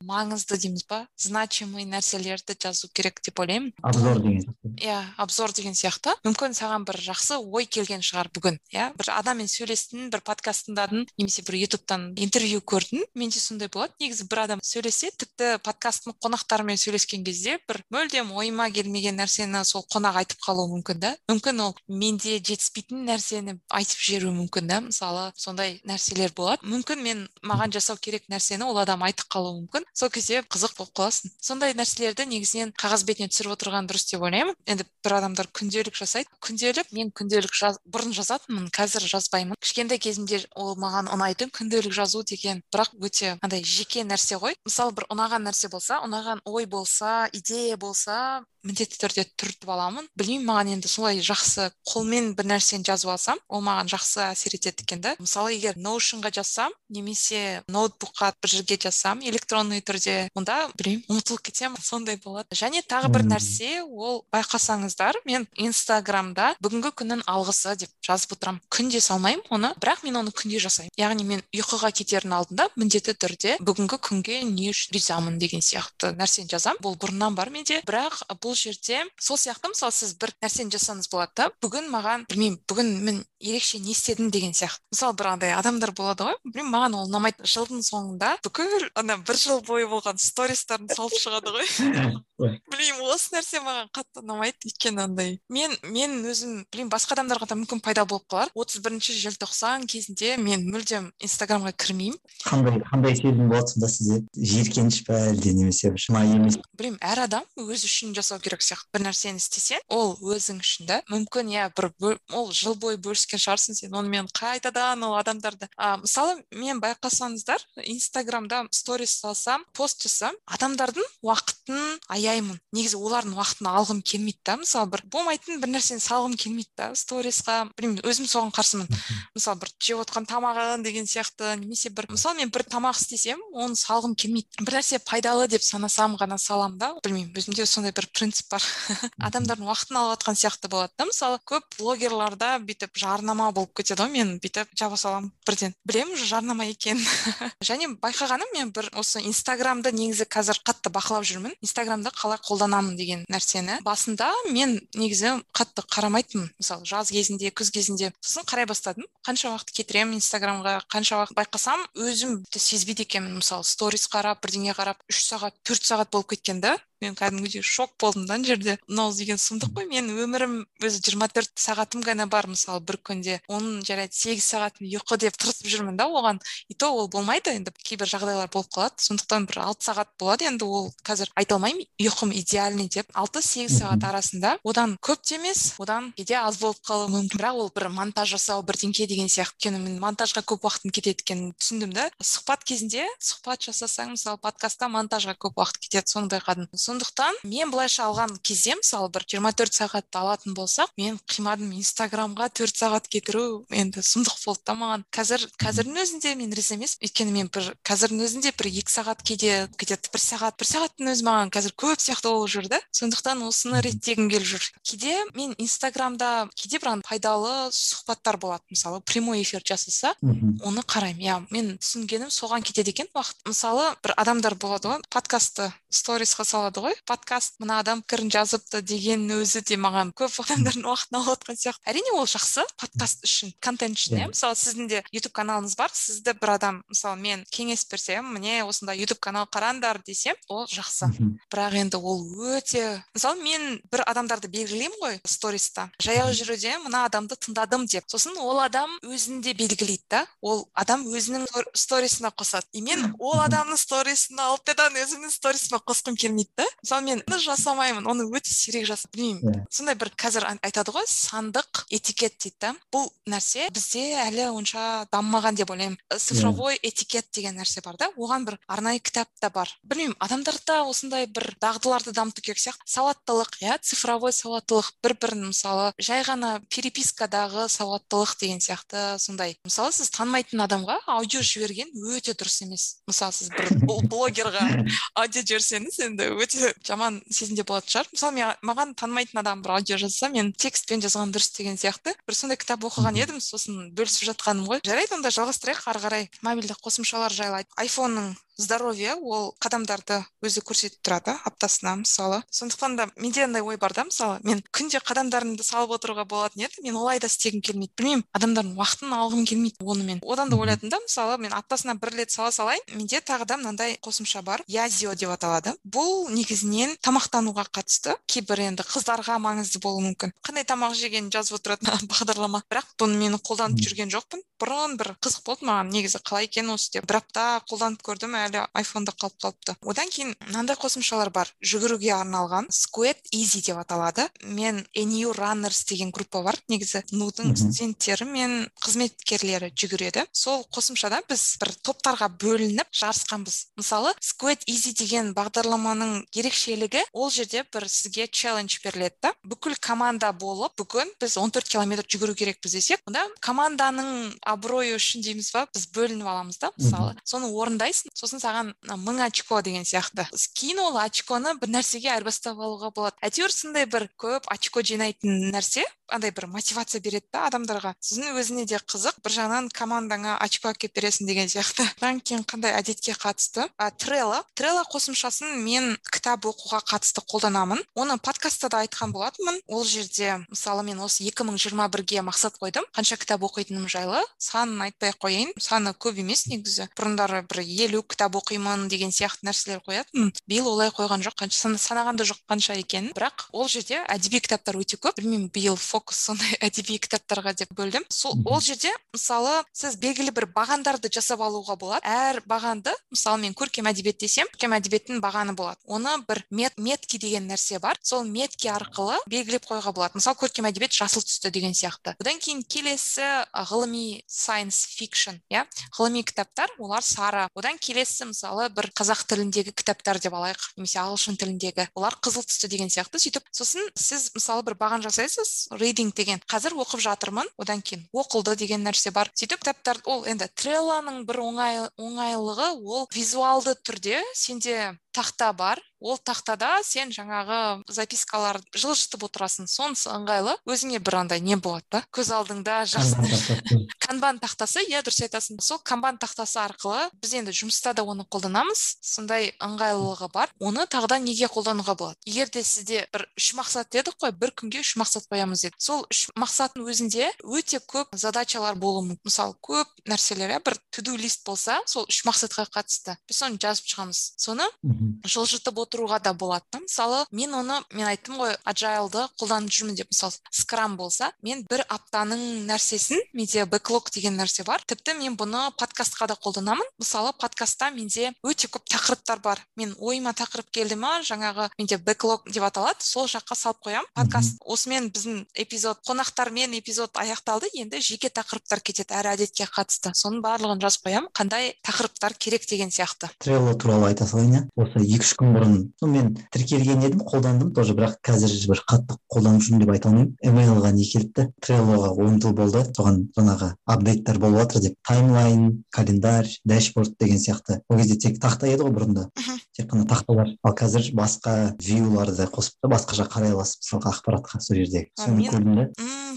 [SPEAKER 2] маңызды дейміз ба? Значимый нәрселерді жазу керек деп ойлаймын.
[SPEAKER 3] Обзор деген
[SPEAKER 2] иә обзор деген сияқты. Мүмкін саған бір жақсы ой келген шығар бүгін иә? Бір адаммен сөйлестің бір подкаст тыңдадың немесе бір ютубтан интервью көрдің. Менде сондай болады. Негізі бір адам сөйлесе тіпті подкасттың қонақтарымен сөйлескен кезде бір мүлдем ойыма келмеген нәрсені сол қонақ айтып қалуы мүмкін да. Мүмкін ол менде жетіспейтін нәрсені айтып жіберуі мүмкін да. Мысалы сондай нәрселер болады. Мүмкін мен маған жасау керек нәрсені ол адам айтып қалуы мүмкін. Сол кезде қызық болып қаласың. Сондай нәрселерді негізінен қағаз бетіне түсіріп отырған дұрыс деп ойлаймын. Енді бір адамдар күнделік жасайды. Күнделік мен күнделік жаз... бұрын жазатынмын қазір жазбаймын. Кішкентай кезімде ол маған ұнайтын күнделік жазу деген бірақ өте андай жеке нәрсе ғой. Мысалы бір ұнаған нәрсе болса ұнаған ой болса идея болса міндетті түрде түртіп аламын. Білмеймін маған енді солай жақсы қолмен бір нәрсені жазып алсам ол маған жақсы әсер етеді екен да. Мысалы егер ноушнға жазсам немесе ноутбукқа бір жерге жазсам электронный түрде онда білмеймін. ұмытылып кетемін сондай болады. Және тағы бір нәрсе ол байқасаңыздар мен инстаграмда бүгінгі күннің алғысы деп жазып отырамын күнде салмаймын оны бірақ мен оны күнде жасаймын. Яғни мен ұйқыға кетердің алдында міндетті түрде бүгінгі күнге не үшін ризамын деген сияқты нәрсені жазамын бұл бұрыннан бар менде бірақ бұл жерде сол сияқты мысалы сіз бір нәрсені жасаңыз болады да бүгін маған білмеймін бүгін мен ерекше не істедім деген сияқты. Мысалы бір андай адамдар болады ғой білмеймін маған ол ұнамайды. Жылдың соңында бүкіл ана бір жыл бойы болған стористарын салып шығады ғой. *laughs* білмеймін осы нәрсе маған қатты ұнамайды өйткені андай мен мен өзім білмеймін басқа адамдарға да мүмкін пайда болып қалар. отыз бірінші желтоқсан кезінде мен мүлдем инстаграмға кірмеймін.
[SPEAKER 3] Қандай қандай сезім болады сонда сізде? Жиіркеніш па әлде немесе шынайы емес
[SPEAKER 2] білмеймін әр адам өзі үшін жасау керек сияқты. бір нәрсені істесең ол өзің үшін да мүмкін иә бір ол жыл бойы бөліскен шығарсың сен онымен қайтадан ол адамдарды. А, мысалы мен байқасаңыздар инстаграмда сторис салсам пост жасасам адамдардың уақытын аяймын негізі олардың уақытын алғым келмейді да мысалы бір болмайтын бір нәрсені салғым келмейді да сторисқа. Білмеймін өзім соған қарсымын. Мысалы бір жеп отқан тамағын деген сияқты немесе бір мысалы мен бір тамақ істесем оны салғым келмейді. Бір нәрсе пайдалы деп санасам ғана саламын да. Білмеймін өзімде сондай бір принцип бар. *laughs* Адамдардың уақытын алып жатқан сияқты болады да. Мысалы көп блогерларда бүйтіп жарнама болып кетеді ғой мен бүйтіп жаба саламын бірден. Білемін уже жарнама екенін *laughs* және байқағаным мен бір осы инстаграмды негізі қазір қатты бақылап жүрмін. Инстаграмды қалай қолданамын деген нәрсені басында мен негізі қатты қарамайтынмын. Мысалы жаз кезінде күз кезінде сосын қарай бастадым. Қанша уақыт кетіремін инстаграмға қанша уақыт байқасам өзім сезбейді екенмін. Мысалы сторис қарап бірдеңе қарап үш сағат төрт сағат болып кеткен да. Мен кәдімгідей шок болдым да ана жерде. Мынау деген сұмдық қой менің өмірім өзі жиырма төрт сағатым ғана бар мысалы бір күнде. Оның жарайды сегіз сағат ұйқы деп тырысып жүрмін да оған. И то ол болмайды енді кейбір жағдайлар болып қалады. Сондықтан бір алты сағат болады енді ол қазір. Айта алмаймын ұйқым идеальный деп. Алты сегіз сағат арасында одан көп те емес одан кейде аз болып қалуы мүмкін. Бірақ ол бір монтаж жасау бірдеңке деген сияқты өйткені мен монтажға көп уақытым кетеді екенін түсіндім да. Сұхбат кезінде сұхбат жасасаң мысалы подкастта монтажға көп уақыт кетеді соны байқадым сондықтан мен былайша алған кезде мысалы бір жиырма төрт сағатты алатын болсақ мен қимадым инстаграмға төрт сағат кетіру енді сұмдық болды да маған. Қазір қазірдің өзінде мен риза емеспін өйткені мен бір қазірдің өзінде бір екі сағат кейде то бір сағат бір сағаттың өзі маған қазір көп сияқты болып жүр да. Сондықтан осыны реттегім келіп жүр. Кейде мен инстаграмда кейде бір пайдалы сұхбаттар болады. Мысалы прямой эфир жасаса оны қараймын. Иә мен түсінгенім соған кетеді екен. Уақыт мысалы бір адамдар болады ғой подкастты сторисқа салады. Ғой подкаст мына адам пікірін жазыпты деген өзі де маған көп адамдардың уақытын алып отқан сияқты. Әрине ол жақсы подкаст үшін контент үшін иә. мысалы сіздің де ютуб каналыңыз бар сізді бір адам мысалы мен кеңес берсем міне осындай ютуб канал қараңдар десем ол жақсы. Бірақ енді ол өте мысалы мен бір адамдарды белгілеймін ғой сториста жаяу жүруде мына адамды тыңдадым деп. Сосын ол адам өзін де белгілейді да. Ол адам өзінің сторисына қосады. И мен ол адамның сторисін алып өзімнің сторисіме қосқым келмейді да. Мысалы мен жасамаймын оны өте сирек жасап білмеймін. Сондай бір қазір айтады ғой сандық этикет дейді да. Бұл нәрсе бізде әлі онша дамымаған деп ойлаймын. Цифровой этикет деген нәрсе бар да. Оған бір арнайы кітап та бар. Білмеймін адамдарда осындай бір дағдыларды дамыту керек сияқты. Сауаттылық иә цифровой сауаттылық бір бірін мысалы жай ғана перепискадағы сауаттылық деген сияқты сондай. Мысалы сіз танымайтын адамға аудио жіберген өте дұрыс емес. Мысалы сіз бір блогерға *laughs* аудио жіберсеңіз енді өте жаман сезімде болатын шығар. Мысалы мен маған танымайтын адам бір аудио жазса мен текстпен жазған дұрыс деген сияқты бір сондай кітап оқыған едім сосын бөлісіп жатқаным ғой. Жарайды онда жалғастырайық ары қарай мобильдік қосымшалар жайлы айфонның здоровье ол қадамдарды өзі көрсетіп тұрады аптасына мысалы. Сондықтан да менде андай ой бар да мысалы мен күнде қадамдарымды салып отыруға болатын еді мен олай да істегім келмейді. Білмеймін адамдардың уақытын алғым келмейді онымен. Одан да ойладым да мысалы мен аптасына бір рет сала салайын менде тағы да мынандай қосымша бар. Язио деп аталады. Бұл негізінен тамақтануға қатысты. Кейбір енді қыздарға маңызды болуы мүмкін. Қандай тамақ жегенін жазып отыратын *laughs* бағдарлама. Бірақ бұны мен қолданып жүрген жоқпын. Бұрын бір қызық болды маған негізі қалай екен осы деп. Бір апта қолданып көрдім әлі айфонда қалып қалыпты одан кейін мынандай қосымшалар бар. Жүгіруге арналған squat easy деп аталады. Мен NU runners деген группа бар. Негізі нудың студенттері мен қызметкерлері жүгіреді. Сол қосымшада біз бір топтарға бөлініп жарысқанбыз. Мысалы squat easy деген бағдарламаның ерекшелігі ол жерде бір сізге челлендж беріледі да. Бүкіл команда болып бүгін біз 14 километр жүгіру керекпіз десек онда команданың абыройы үшін дейміз ба? Біз бөлініп аламыз да мысалы. Соны орындайсың. Сосын сосын саған мың очко деген сияқты. Кейін ол очконы бір нәрсеге айырбастап алуға болады. Әйтеуір сондай бір көп очко жинайтын нәрсе. Андай бір мотивация береді да адамдарға. Сосын өзіне де қызық бір жағынан командаңа очко әкеліп бересің деген сияқты. *laughs* Одан кейін қандай әдетке қатысты? А трелла трелла қосымшасын мен кітап оқуға қатысты қолданамын. Оны подкастта да айтқан болатынмын. Ол жерде мысалы мен осы 2021-ге мақсат қойдым. Қанша кітап оқитыным жайлы. Санын айтпай ақ қояйын. Саны көп емес негізі. Бұрындары бір елу кітап оқимын деген сияқты нәрселер қоятынмын. Биыл олай қойған жоқ. Қанша санаған да жоқ қанша екенін. Бірақ ол жерде әдеби кітаптар өте көп. Білмеймін биыл фокус сондай *laughs* әдеби кітаптарға деп бөлдім. Сол ол жерде мысалы сіз белгілі бір бағандарды жасап алуға болады. Әр бағанды мысалы мен көркем әдебиет десем көркем әдебиеттің бағаны болады. Оны бір мет, метки деген нәрсе бар. Сол метки арқылы белгілеп қоюға болады. Мысалы көркем әдебиет жасыл түсті деген сияқты. Одан кейін келесі ғылыми science fiction иә? Ғылыми кітаптар олар сары. Одан келесі мысалы бір қазақ тіліндегі кітаптар деп алайық немесе ағылшын тіліндегі. Олар қызыл түсті деген сияқты. Сөйтіп сосын сіз мысалы бір баған жасайсыз рейдинг деген қазір оқып жатырмын одан кейін оқылды деген нәрсе бар. Сөйтіп кітаптар ол енді трелланың бір оңай оңайлығы ол визуалды түрде сенде тақта бар. Ол тақтада сен жаңағы запискалар жылжытып отырасың. Сонысы ыңғайлы. Өзіңе бір андай не болады да? Көз алдыңда жақсы *laughs* канбан тақтасы. Иә дұрыс айтасың. Сол канбан тақтасы арқылы біз енді жұмыста да оны қолданамыз. Сондай ыңғайлылығы бар. Оны тағы да неге қолдануға болады? Егер де сізде бір үш мақсат дедік қой бір күнге үш мақсат қоямыз дедік сол үш мақсаттың өзінде өте көп задачалар болуы мүмкін. Мысалы көп нәрселер иә бір туду лист болса сол үш мақсатқа қатысты. Біз соны жазып шығамыз. Соны жылжытып отыруға да болады да мысалы мен оны мен айттым ғой аджайлды қолданып жүрмін деп. Мысалы скрам болса мен бір аптаның нәрсесін менде бэклог деген нәрсе бар. Тіпті мен бұны подкастқа да қолданамын. Мысалы подкастта менде өте көп тақырыптар бар. Мен ойыма тақырып келді ма жаңағы менде бэклог деп аталады. Сол жаққа салып қоямын. Подкаст осымен біздің эпизод қонақтармен эпизод аяқталды. Енді жеке тақырыптар кетеді әр әдетке қатысты. Соның барлығын жазып қоямын. Қандай тақырыптар керек деген сияқты.
[SPEAKER 3] Трелло туралы айта салайын иә. Осы екі үш күн бұрын мен тіркелген едім қолдандым тоже бірақ қазір бір қатты қолданып жүрмін деп айта алмаймын. Эмейлға не келіпті треллоға он жыл болды. Соған жаңағы апдейттер болып жатыр деп таймлайн календарь дашборд деген сияқты. Ол кезде тек тақта еді ғой бұрында. Тек қана тақталар. Ал қазір басқа вьюларды қосып та басқаша қарай аласыз мысалға ақпаратқа сол жерде. Соны көрдім да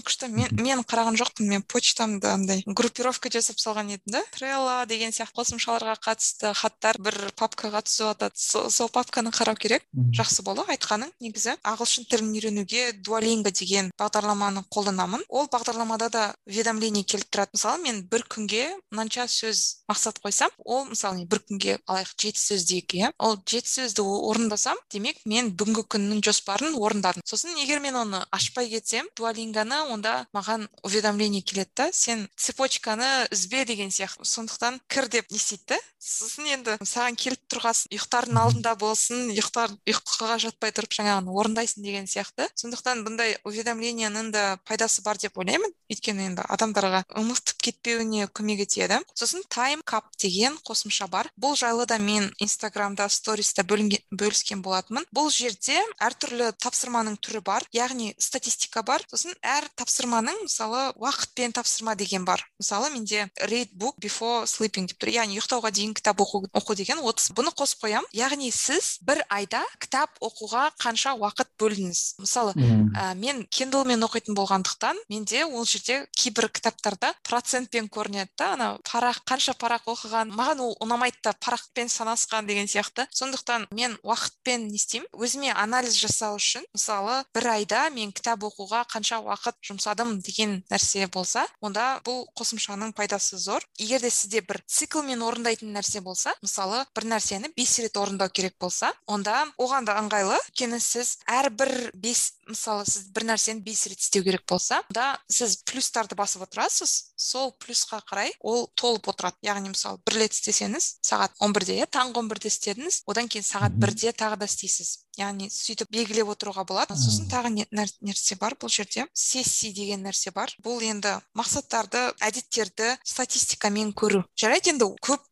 [SPEAKER 2] күшті. Мен мен қараған жоқпын. Мен почтамды андай группировка жасап салған едім да. Трелла деген сияқты қосымшаларға қатысты хаттар бір папкаға түсіп жатады. Сол папканы қарау керек. Жақсы болды айтқаның негізі. Ағылшын тілін үйренуге дуалинго деген бағдарламаны қолданамын. Ол бағдарламада да уведомление келіп тұрады. Мысалы мен бір күнге мынанша сөз мақсат қойсам ол мысалы бір күнге алайық жеті сөз дейік иә ол жеті сөзді орындасам демек мен бүгінгі күннің жоспарын орындадым. Сосын егер мен оны ашпай кетсем дуалингоны онда маған уведомление келеді да сен цепочканы үзбе деген сияқты. Сондықтан кір деп не істейді да? Сосын енді саған келіп тұрған ұйықтардың алдында болсын ұйықтар ұйқыға жатпай тұрып жаңағыны орындайсың деген сияқты. Сондықтан бұндай уведомленияның да пайдасы бар деп ойлаймын. Өйткені енді адамдарға ұмытып кетпеуіне көмек етеді. Сосын тайм кап деген қосымша бар. Бұл жайлы да мен инстаграмда сториста бөліскен болатынмын. Бұл жерде әртүрлі тапсырманың түрі бар яғни статистика бар. Сосын әр тапсырманың мысалы уақытпен тапсырма деген бар. Мысалы менде read book before sleeping деп тұр. Яғни ұйықтауға дейін кітап оқу, оқу деген отыз. Бұны қосып қоямын яғни сіз бір айда кітап оқуға қанша уақыт бөлдіңіз? Мысалы ә, мен кендлмен оқитын болғандықтан менде ол жерде кейбір кітаптарда процентпен көрінеді да. Ана парақ қанша парақ оқыған маған ол ұнамайды да парақпен санасқан деген сияқты. Сондықтан мен уақытпен не істеймін. Өзіме анализ жасау үшін мысалы бір айда мен кітап оқуға қанша уақыт жұмсадым деген нәрсе болса онда бұл қосымшаның пайдасы зор. Егер де сізде бір циклмен орындайтын нәрсе болса мысалы бір нәрсені бес рет орындау керек болса онда оған да ыңғайлы. Өйткені сіз әрбір бес мысалы сіз бір нәрсені бес рет істеу керек болса онда сіз плюстарды басып отырасыз. Сол плюсқа қарай ол толып отырады. Яғни мысалы бір рет істесеңіз сағат он бірде иә таңғы он бірде істедіңіз одан кейін сағат бірде тағы да істейсіз. Яғни сөйтіп белгілеп отыруға болады сосын тағы не нәрсе бар бұл жерде. Сессия деген нәрсе бар. Бұл енді мақсаттарды әдеттерді статистикамен көру. Жарайды енді көп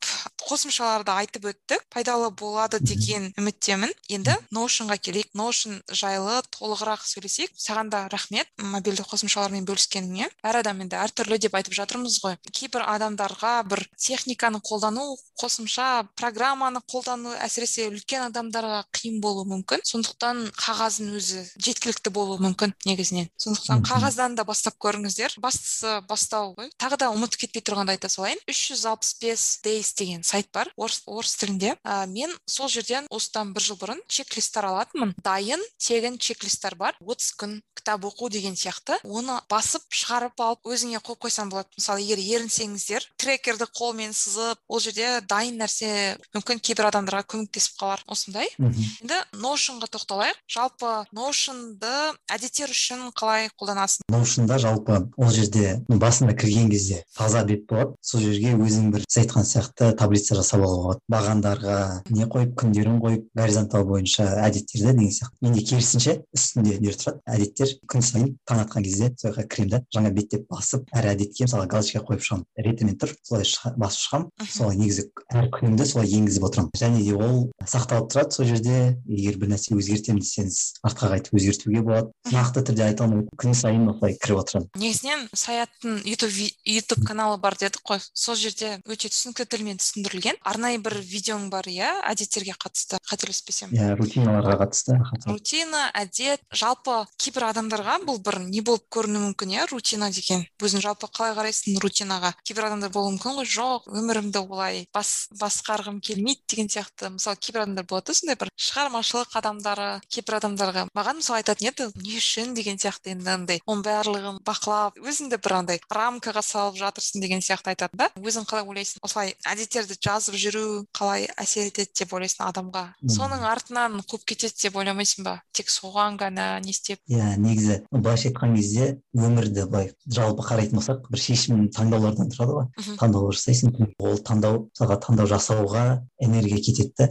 [SPEAKER 2] қосымшаларды айтып өттік. Пайдалы болады деген үміттемін. Енді ноушнға келейік. Ноушн жайлы толығырақ сөйлесейік. Саған да рахмет мобильді қосымшалармен бөліскеніңе. Әр адам енді әртүрлі деп айтып жатырмыз ғой. Кейбір адамдарға бір техниканы қолдану қосымша программаны қолдану әсіресе үлкен адамдарға қиын болуы мүмкін. Сондықтан қағаздың өзі жеткілікті болуы мүмкін негізінен. Сондықтан қағаздан да бастап көріңіздер. Бастысы бастау ғой. Тағы да ұмытып кетпей тұрғанда айта салайын. үш жүз алпыс бес days деген сайт бар орыс, орыс тілінде. Ә, мен сол жерден осыдан бір жыл бұрын чек листтер алатынмын. Дайын тегін чек листтер бар. отыз күн кітап оқу деген сияқты. Оны басып шығарып алып өзіңе қойып қойсаң болады. Мысалы егер ерінсеңіздер трекерді қолмен сызып ол жерде дайын нәрсе мүмкін кейбір адамдарға көмектесіп қалар. Осындай. Енді ноушнға тоқталайық. Жалпы ноушнды әдеттер үшін қалай қолданасың?
[SPEAKER 3] Ноушнда жалпы ол жерде басында кірген кезде таза бет болады. Сол жерге өзің бір сіз айтқан сияқты таблица жасап алуға болады. Бағандарға не қойып күндерін қойып горизонтал бойынша әдеттерді деген сияқты. Менде керісінше үстінде не тұрады. Әдеттер күн сайын таң атқан кезде сол жаққа кіремін да жаңа беттеп басып әр әдетке мысалы галочка қойып шығамын. Ретімен тұр солай басып шығамын солай негізі әр күнімді солай енгізіп отырамын. Және де ол сақталып тұрады. Сол жерде егер бір нәрсе өзгертемін десеңіз артқа қайтып өзгертуге болады. Нақты түрде айта алмаймын күн сайын осылай кіріп отырамын
[SPEAKER 2] негізінен саяттың ютуб ютуб каналы бар дедік қой. Сол жерде өте түсінікті тілмен түсіндірілген. Арнайы бір видеоң бар иә әдеттерге қатысты қателеспесем.
[SPEAKER 3] Иә рутиналарға қатысты
[SPEAKER 2] рутина әдет. Жалпы кейбір адамдарға бұл бір не болып көрінуі мүмкін иә рутина деген. Өзің жалпы қалай қарайсың рутинаға? Кейбір адамдар болуы мүмкін ғой. Жоқ өмірімді олай бас басқарғым келмейді деген сияқты. Мысалы кейбір адамдар болады да сондай бір шығармашылық адамдары кейбір адамдарға маған мысалы айтатын еді не үшін? деген сияқты енді андай. Оның барлығын бақылап өзіңді бір андай рамкаға салып жатырсың деген сияқты айтады да. Өзің қалай ойлайсың? Осылай әдеттерді жазып жүру қалай әсер етеді деп ойлайсың адамға? Соның артынан қуып кетеді деп ойламайсың ба? Тек соған ғана не істеп?
[SPEAKER 3] Иә негізі. Былайша айтқан кезде өмірді былай жалпы қарайтын болсақ бір шешім таңдаулардан тұрады ғой. Таңдау жасайсың ол таңдау мысалға таңдау жасауға энергия кетеді да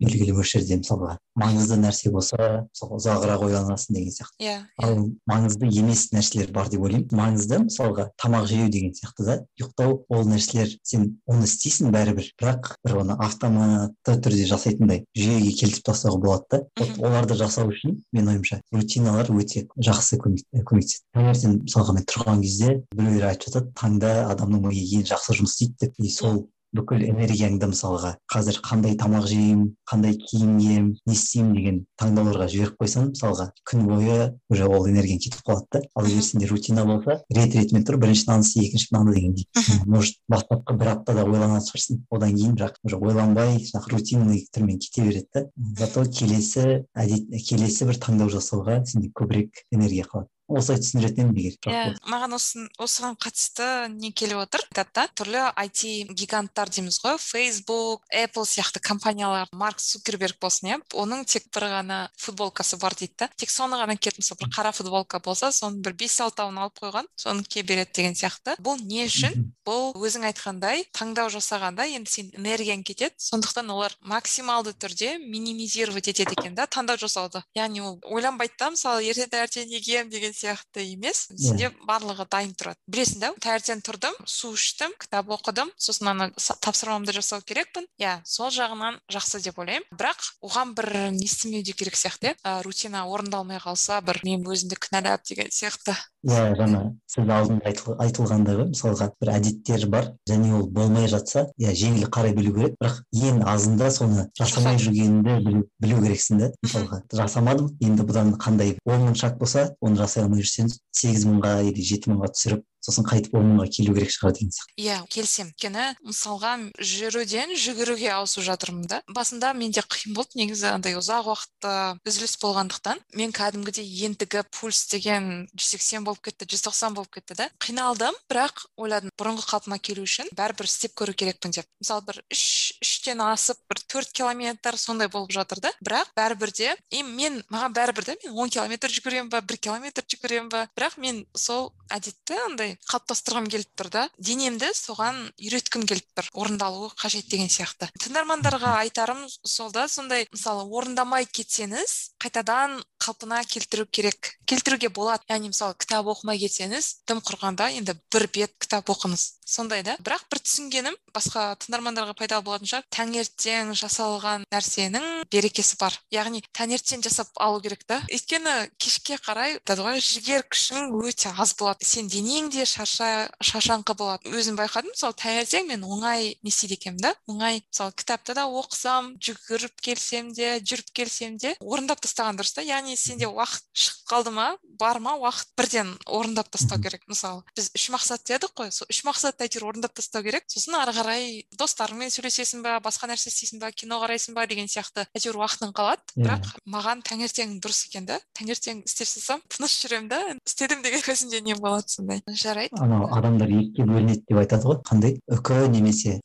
[SPEAKER 3] белгілі мөлшерде мысалға маңызды нәрсе болса мысалы ұзағырақ ойланасың деген сияқты.
[SPEAKER 2] Иә
[SPEAKER 3] ал маңызды емес нәрселер бар деп ойлаймын. Маңызды мысалға тамақ жеу деген сияқты да. Ұйықтау ол нәрселер сен оны істейсің бәрібір. Бірақ бір оны автоматты түрде жасайтындай жүйеге келтіріп тастауға болады да. Вот оларды жасау үшін менің ойымша рутиналар өте жақсы көмектеседі. Таңертең мысалға мен тұрған кезде біреулер айтып жатады таңда адамның миы ең жақсы жұмыс істейді деп. И сол бүкіл энергияңды мысалға қазір қандай тамақ жеймін қандай киім киемін не істеймін деген таңдауларға жіберіп қойсаң мысалға күн бойы уже ол энергияң кетіп қалады да. Ал егер сенде рутина болса рет ретімен тұр бірінші мынаны істе екінші мынаны дегендей может бастапқы бір аптада ойланатын шығарсың одан кейін бірақ уже ойланбай жаңағы рутинный түрмен кете береді да. Зато келесі әдет келесі бір таңдау жасауға сенде көбірек энергия қалады. Осылай түсіндіретін едім егер
[SPEAKER 2] иә маған осыған қатысты не келіп отыр? Айтады да түрлі IT гиганттар дейміз ғой. Фейсбук apple сияқты компаниялар. Марк цукерберг болсын иә. Оның тек бір ғана футболкасы бар дейді да. Тек соны ғана киеді мысалы бір қара футболка болса соның бір бес алтауын алып қойған соны кие береді деген сияқты. Бұл не үшін? Бұл өзің айтқандай таңдау жасағанда енді сен энергияң кетеді сондықтан олар максималды түрде минимизировать етеді екен да таңдау жасауды. Яғни ол ойланбайды да мысалы ертең таңертең не киемін деген сияқты емес сенде барлығы дайын тұрады. Білесің да таңертең тұрдым су іштім кітап оқыдым. Сосын ана тапсырмамды жасау керекпін. Иә сол жағынан жақсы деп ойлаймын. Бірақ оған бір не істемеу де керек сияқты иә. Рутина орындалмай қалса бір мен өзімді кінәлап деген сияқты.
[SPEAKER 3] Иә жаңа сіз алдында айтылғандай мысалға бір әдеттер бар және ол болмай жатса иә жеңіл қарай білу керек. Бірақ ең азында соны жасамай жүргеніңді білу, білу керексің да мысалға. Жасамадым енді бұдан қандай он мың шаг болса оны жасай жүрсең сегіз мыңға или жеті мыңға түсіріп сосын қайтып он мыңға келу керек шығар деген сияқты.
[SPEAKER 2] Иә келісемін. өйткені мысалға жүруден жүгіруге ауысып жатырмын да. Басында менде қиын болды негізі андай ұзақ уақытта үзіліс болғандықтан. Мен кәдімгідей ентігіп пульс деген жүз сексен болып кетті жүз тоқсан болып кетті да. Қиналдым бірақ ойладым бұрынғы қалпыма келу үшін бәрібір істеп көру керекпін деп. Мысалы бір үш үштен асып бір төрт километр сондай болып жатыр да. Бірақ бәрібір де и мен маған бәрібір да мен он километр жүгіремін ба бір километр жүгіремін ба. Бірақ мен сол әдетті андай қалыптастырғым келіп тұр да. Денемді соған үйреткім келіп тұр орындалуы қажет деген сияқты. Тыңдармандарға айтарым сол да сондай мысалы орындамай кетсеңіз қайтадан қалпына келтіру керек. Келтіруге болады. Яғни мысалы кітап оқымай кетсеңіз тым құрғанда енді бір бет кітап оқыңыз. Сондай да. Бірақ бір түсінгенім басқа тыңдармандарға пайдалы болатын шығар. Таңертең жасалған нәрсенің берекесі бар. Яғни таңертең жасап алу керек та. Өйткені кешке қарай айтады ғой жігер күшің өте аз болады. Сен денең де шарша шаршаңқы болады. Өзім байқадым мысалы таңертең мен оңай не істейді екенмін да. Оңай мысалы кітапты да оқысам жүгіріп келсем де жүріп келсем де орындап тастаған дұрыс та. Яғни сенде уақыт шығып қалды ма? Бар ма уақыт бірден орындап тастау керек? Мысалы біз үш мақсат дедік қой сол үш мақсатты әйтеуір орындап тастау керек. Сосын ары қарай достарыңмен сөйлесесің ба басқа нәрсе істейсің ба кино қарайсың ба деген сияқты әйтеуір уақытың қалады. Бірақ маған таңертең дұрыс екен да. Таңертең істеп салсам тыныш жүремін да. Істедім деген *laughs* көзімде не болады сондай? Жарайды.
[SPEAKER 3] Анау адамдар екіге бөлінеді деп айтады ғой. Қандай? Үкі немесе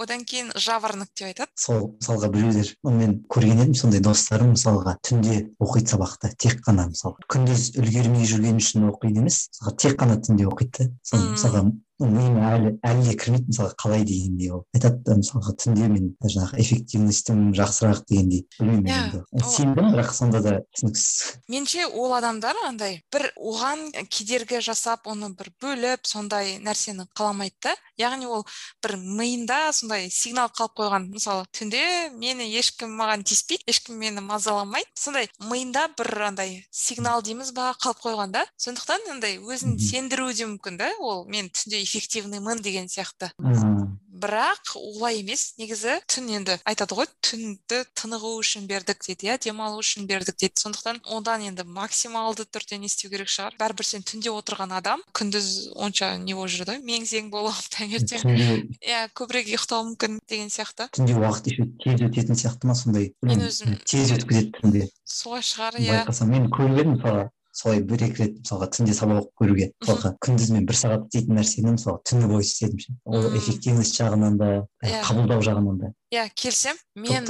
[SPEAKER 2] одан кейін жаворонок деп айтады.
[SPEAKER 3] Сол мысалға біреулер мен көрген едім сондай достарым мысалға. Түнде оқиды сабақты тек қана мысалы күндіз үлгермей жүргені үшін оқиды емес мысалға тек қана түнде оқиды да. Сол миыма әлі әлі де кірмейді мысалға қалай дегендей ол. Айтады да мысалға түнде мен жаңағы эффективностьім жақсырақ дегендей білмеймін yeah, енді. сендім бірақ сонда да түсініксіз.
[SPEAKER 2] Меніңше ол адамдар андай бір оған кедергі жасап оны бір бөліп сондай нәрсені қаламайды да. Яғни ол бір миында сондай сигнал қалып қойған. Мысалы түнде мені ешкім маған тиіспейді ешкім мені мазаламайды. Сондай миында бір андай сигнал дейміз ба қалып қойған да. Сондықтан андай өзін сендіруі де мүмкін да. Ол мен түнде эффективныймын деген сияқты бірақ олай емес негізі түн енді. Айтады ғой түнді тынығу үшін бердік дейді иә демалу үшін бердік дейді. Сондықтан одан енді максималды түрде не істеу керек шығар. Бәрібір сен түнде отырған адам күндіз онша не болып жүреді ғой мең зең болып *laughs* таңертең иә көбірек ұйықтауы мүмкін деген сияқты.
[SPEAKER 3] түнде уақыт еще тез өтетін сияқты ма сондай?
[SPEAKER 2] Мен өзім
[SPEAKER 3] тез өткізеді түнде.
[SPEAKER 2] солай шығар иә.
[SPEAKER 3] Байқасам. Мен көріп едім мысалға. Солай бір екі рет мысалға түнде сабақ оқып көруге мысалға күндіз мен бір сағат істейтін нәрсені мысалы түні бойы істедім ше. Ол эффективность жағынан да иә. қабылдау жағынан да.
[SPEAKER 2] Иә келісемін мен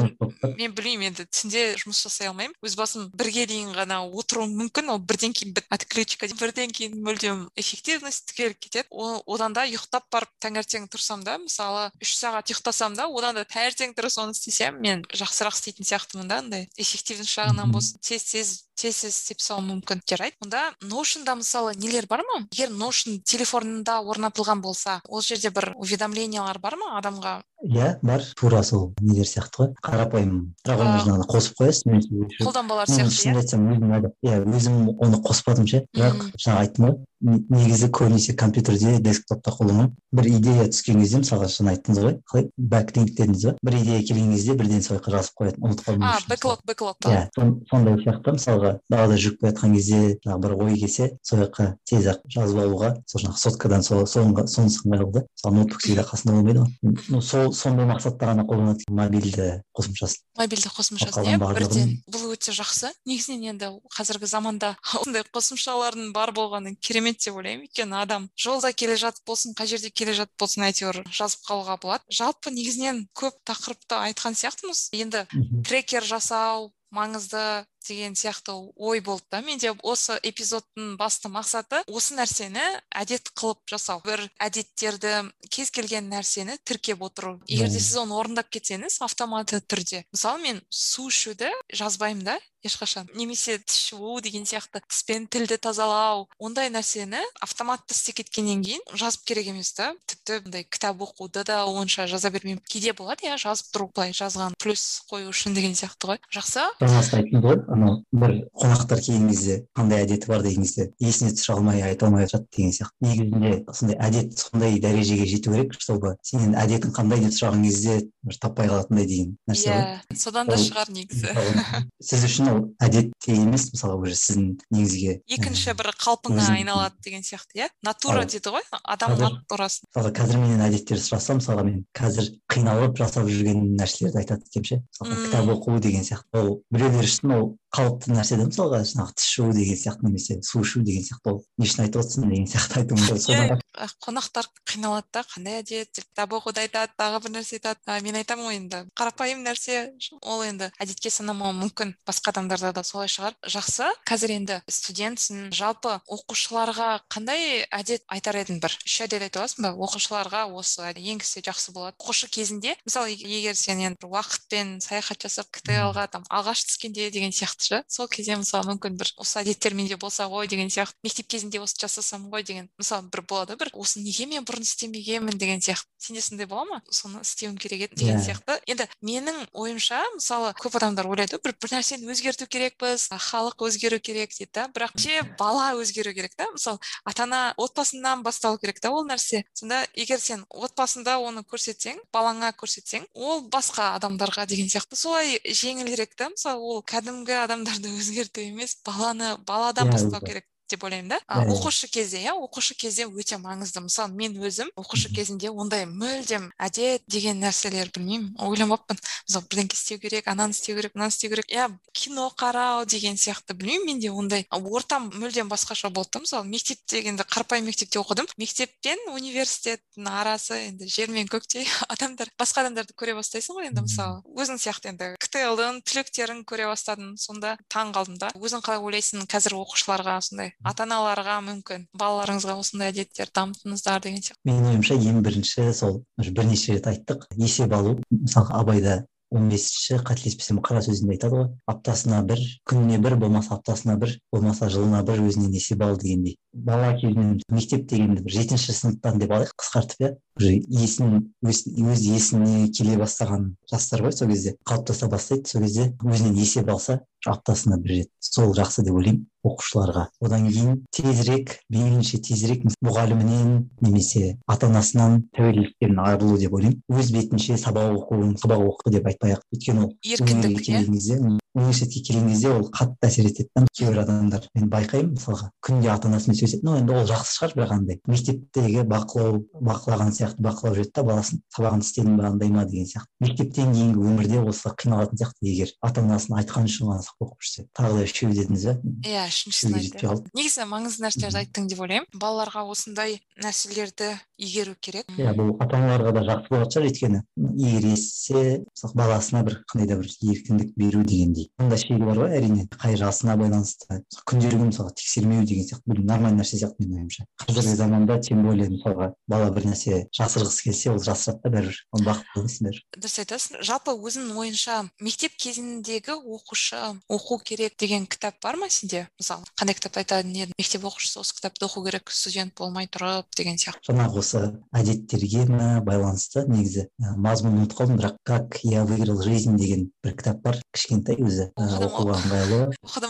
[SPEAKER 2] мен білмеймін енді түнде жұмыс жасай алмаймын. Өз басым бірге дейін ғана отыруым мүмкін ол бірден кейін отключка бірден кейін мүлдем эффективность түгел кетеді. Одан да ұйықтап барып таңертең тұрсам да мысалы үш сағат ұйықтасам да одан да таңертең тұрып соны істесем мен жақсырақ істейтін сияқтымын да андай эффективность жағынан болсын. Тез тез тез тез істеп тастауым мүмкін жарайды. Онда ноушнда мысалы нелер бар ма? Егер ноушн телефонында орнатылған болса ол жерде бір уведомлениялар бар ма адамға?
[SPEAKER 3] Иә бар. тура сол нелер сияқты ғой. қарапайым бірақ оны қосып қоясың
[SPEAKER 2] қолданбалар сияқты
[SPEAKER 3] шынымды айтсам өзім иә өзім оны қоспадым ше. бірақ жаңа айттым ғой. Негізі көбінесе компьютерде десктопта қолданамын. бір идея түскен кезде мысалға жаңа айттыңыз ғой қалай? Бэклинк дедіңіз ба? бір идея келген кезде бірден сол жаққа жазып қоятын ұмытып қалмау
[SPEAKER 2] а бэклог бэклог
[SPEAKER 3] иә сондай сияқты мысалға. Далада жүріп келе жатқан кезде жаңағы бір ой келсе сол жаққа тез ақ жазып алуға сол жаңағы соткадан соны соны сыңғай да мысалы ноутбук всегда қасында болмайды ғой. Сол сондай мақсатта ғана қолданады мобильді қосымшасын.
[SPEAKER 2] Мобильді қосымшасын иә бірден бұл өте жақсы. Негізінен енді қазіргі заманда *laughs* осындай қосымшалардың бар болғаны керемет керемет деп ойлаймын. Өйткені адам жолда келе жатып болсын қай жерде келе жатып болсын әйтеуір жазып қалуға болады. Жалпы негізінен көп тақырыпты айтқан сияқтымыз. Енді трекер жасау маңызды деген сияқты ой болды да. Менде осы эпизодтың басты мақсаты осы нәрсені әдет қылып жасау. Бір әдеттерді кез келген нәрсені тіркеп отыру. Егер де сіз оны орындап кетсеңіз автоматты түрде. Мысалы мен су ішуді жазбаймын да. Ешқашан немесе тіс жуу деген сияқты тіспен тілді тазалау. Ондай нәрсені автоматты істеп кеткеннен кейін жазып керек емес та. Тіпті мындай кітап оқуды да онша жаза бермеймін. Кейде болады иә жазып тұру былай жазған плюс қою үшін деген сияқты ғой. Жақсы?
[SPEAKER 3] Айттыңыз ғой. Анау бір қонақтар келген кезде қандай әдеті бар деген кезде есіне түсіре алмай айта алмай жатады деген сияқты. Негізінде сондай әдет сондай дәрежеге жету керек чтобы сенің әдетің қандай деп сұраған кезде бір таппай қалатындай деген нәрсе ғой.
[SPEAKER 2] иә содан да шығар негізі. *laughs*
[SPEAKER 3] сіз үшін ол әдет те емес мысалы уже сіздің негізге
[SPEAKER 2] екінші бір қалпыңа айналады деген сияқты иә? Натура дейді ғой адам натурасы
[SPEAKER 3] мысалы қазір менен әдеттерді сұраса мысалға мен қазір қиналып жасап жүрген нәрселерді айтады екенмін ше мысалы кітап оқу деген сияқты. Ол біреулер үшін ол қалыпты нәрсе да мысалға жаңағы тіс жуу деген сияқты немесе су ішу деген сияқты ол не үшін айтып отырсың деген сияқты айтуы мүмкін
[SPEAKER 2] қонақтар қиналады да қандай әдет деп кітап оқуды айтады тағы бір нәрсе айтады мен айтамын ғой енді қарапайым нәрсе ол енді әдетке санамауы мүмкін басқа адамдарда да солай шығар. жақсы. қазір енді студентсің. жалпы оқушыларға қандай әдет айтар едің бір? Үш әдет айта аласың ба? оқушыларға осы енгізсе жақсы болады. оқушы кезінде мысалы егер сен енді уақытпен саяхат жасап ктл ға там алғаш түскенде деген сияқты ше сол кезде мысалы мүмкін бір осы әдеттер менде болса ғой деген сияқты мектеп кезінде осы жасасам ғой деген мысалы бір болады бір осы неге мен бұрын істемегенмін? деген сияқты. Сенде сондай бола ма? Соны істеуім керек еді? деген сияқты. Енді менің ойымша мысалы көп адамдар ойлайды ғой бір бір нәрсені өзгерту керекпіз халық өзгеру керек дейді да. Бірақ ше бала өзгеру керек та. Мысалы ата ана отбасынан басталу керек та ол нәрсе. Сонда егер сен отбасында оны көрсетсең балаңа көрсетсең ол басқа адамдарға деген сияқты солай жеңілірек та. Мысалы ол кәдімгі адамдарды өзгерту емес баланы баладан бастау керек. Деп ойлаймын да. А, оқушы кезде иә оқушы кезде өте маңызды. Мысалы мен өзім оқушы кезінде ондай мүлдем әдет деген нәрселер білмеймін. Ойланбаппын мысалы бірдеңке істеу керек ананы істеу керек мынаны істеу керек. Иә кино қарау деген сияқты білмеймін менде ондай. Ортам мүлдем басқаша болды да мысалы мектеп дегенде қарапайым мектепте оқыдым. Мектеп пен университеттің арасы енді жер мен көктей *laughs* адамдар басқа адамдарды көре бастайсың ғой енді мысалы. Өзің сияқты енді ктл түлектерін көре бастадым сонда таң қалдым да. Өзің қалай ойлайсың қазір оқушыларға осындай ата аналарға мүмкін. Балаларыңызға осындай әдеттер дамытыңыздар деген сияқты.
[SPEAKER 3] Менің ойымша ең бірінші сол бірнеше рет айттық. Есеп алу мысалы абайда он бесінші қателеспесем қара сөзінде айтады ғой. Аптасына бір күніне бір болмаса аптасына бір болмаса жылына бір өзінен есеп ал дегендей. Бала кезінен мектеп дегенді бір жетінші сыныптан деп алайық қысқартып иә. Уже есін өз, өз есіне келе бастаған жастар ғой сол кезде. Қалыптаса бастайды сол кезде өзінен есеп алса аптасына бір рет. Сол жақсы деп ойлаймын оқушыларға. Одан кейін тезірек мейлінше тезірек мұғалімінен немесе ата анасынан тәуелділіктен арылу деп ойлаймын. Өз бетінше сабақ оқу сабақ оқы деп айтпай ақ өйткені ол
[SPEAKER 2] еркіндік иә?
[SPEAKER 3] Университетке келген кезде ол қатты әсер етеді да кейбір адамдар. Мен байқаймын мысалға күнде ата анасымен сөйлеседі ну енді ол жақсы шығар бірақ андай мектептегі бақылау бақылаған сияқты бақылап жүреді да баласын сабағын істедің ба андай ма деген сияқты. Мектептен кейінгі өмірде осы қиналатын сияқты егер ата анасын айтқаны үшін ғана сабақ оқып жүрсе тағы да үшеу дедіңіз ба
[SPEAKER 2] иә үшіншісін айтты негізі маңызды нәрселерді айттың деп ойлаймын. Балаларға осындай нәрселерді игеру керек.
[SPEAKER 3] Иә бұл ата аналарға да жақсы болатын шығар. Өйткені мысалы баласына бір қандай да бір еркіндік беру дегендей мында шегі бар ғой әрине. Қай жасына байланысты. Күнделігін мысалға тексермеу деген сияқты бұл нормальный нәрсе сияқты менің ойымша. Қазіргі заманда тем более мысалға бала бір нәрсе жасырғысы келсе ол жасырады да бәрібір. Оны бақытты болсын бәрібір.
[SPEAKER 2] Дұрыс айтасың. Жалпы өзіңнің ойыңша мектеп кезіндегі оқушы оқу керек деген кітап бар ма сенде? Мысалы қандай кітапты айтатын едің? Мектеп оқушысы осы кітапты оқу керек студент болмай тұрып деген сияқты.
[SPEAKER 3] Жаңағы осы әдеттерге байланысты негізі мазмұнын ұмытып қалдым бірақ как я выиграл жизнь деген бір кітап бар. Кішкентай өзі оқуға ыңғайлы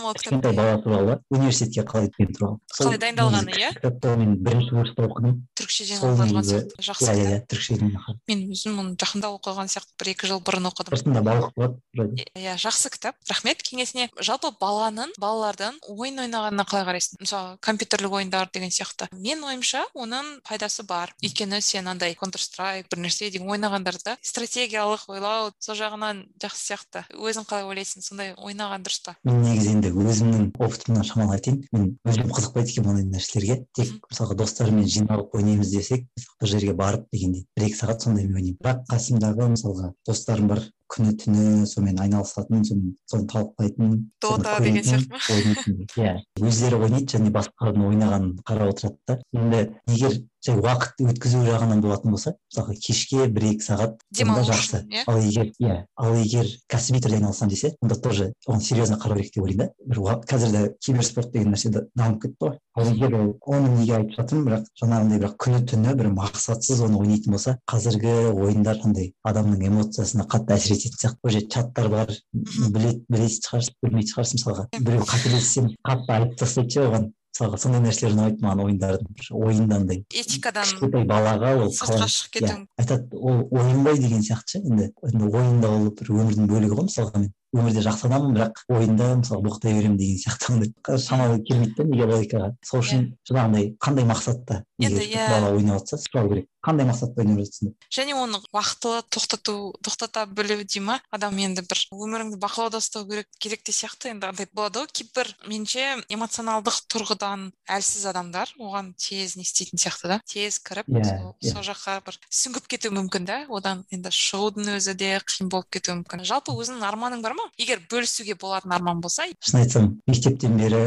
[SPEAKER 2] ол
[SPEAKER 3] кішкентай бала туралы университетке қалай өткен туралы.
[SPEAKER 2] Қалай дайындалғаны иә?
[SPEAKER 3] кітапты мен бірінші курста оқыдым.
[SPEAKER 2] Түркшеден аударылған сияқты жақсы
[SPEAKER 3] иә иә түркшеден
[SPEAKER 2] мен өзім оны жақында оқыған сияқты бір екі жыл бұрын оқыдым.
[SPEAKER 3] Осында балық болады
[SPEAKER 2] иә жақсы кітап. Рахмет. Кеңесіне жалпы баланың балалардың ойын ойнағанына қалай қарайсың? Мысалы компьютерлік ойындар деген сияқты. Менің ойымша оның пайдасы бар. Өйткені сен андай контр страйк бір нәрсе деген ойнағандарда стратегиялық ойлау сол жағынан жақсы сияқты. Өзің қалай ойлайсың? Сондай ойнаған дұрыс па?
[SPEAKER 3] Мен негізі енді өзімнің опытымнан шамалы айтайын. Мен өзім қызықпайды екенмін ондай нәрселерге. Тек мысалға достарыммен жиналып ойнаймыз десек бір жерге барып дегендей бір екі сағат сондаймен ойнаймын. Бірақ қасымдағы мысалға достарым бар күні түні сонымен айналысатын соны соны талқылайтын
[SPEAKER 2] дота деген сияқты ма? *laughs*
[SPEAKER 3] иә. Өздері ойнайды және басқалардың ойнағанын қарап отырады да. Енді егер жай уақыт өткізу жағынан болатын болса мысалға кешке бір екі сағат
[SPEAKER 2] демалу
[SPEAKER 3] жақсы.
[SPEAKER 2] иә?
[SPEAKER 3] Ал егер иә ал егер кәсіби түрде айналысамын десе онда тоже оған серьезно қарау керек деп ойлаймын да. Бір қазір де киберспорт деген нәрсе дамып кетті ғой. Ал егер ол оны неге айтып жатырмын бірақ жаңағындай бірақ күні түні бір мақсатсыз оны ойнайтын болса қазіргі ойындар андай адамның эмоциясына қатты әсер ететін сияқты. Жерде чаттар бар білет білесіз шығарсыз білмейтін шығарсыз мысалға. Біреу қателессем қатты айтып тастайды ше оған. Мысалға сондай нәрселер ұнайды маған ойындардың бір ойында андай
[SPEAKER 2] этикадан
[SPEAKER 3] кішкентай балаға ол
[SPEAKER 2] сыртқа шығып кету
[SPEAKER 3] айтады ол ойын ғой деген сияқты ше енді ойында ол бір өмірдің бөлігі ғой мысалға мен. Өмірде жақсы адаммын бірақ ойында мысалы боқтай беремін деген сияқты ондай шамалы келмейді да неге логикаға сол үшін жаңағындай қандай мақсатта
[SPEAKER 2] енді иә.
[SPEAKER 3] бала ойнап жатса сұрау керек. Қандай жатсың деп
[SPEAKER 2] және оны уақытылы тоқтату тоқтата білу дей ма? Адам енді бір өміріңді бақылауда ұстау керек керек те сияқты енді андай болады ғой. Кейбір меніңше эмоционалдық тұрғыдан әлсіз адамдар оған тез не істейтін сияқты да тез кіріп
[SPEAKER 3] иә
[SPEAKER 2] сол жаққа бір сүңгіп кетуі мүмкін да. Одан енді шығудың өзі де қиын болып кетуі мүмкін. Жалпы өзіңнің арманың бар ма? Егер бөлісуге болатын арман болса?
[SPEAKER 3] шын айтсам мектептен бері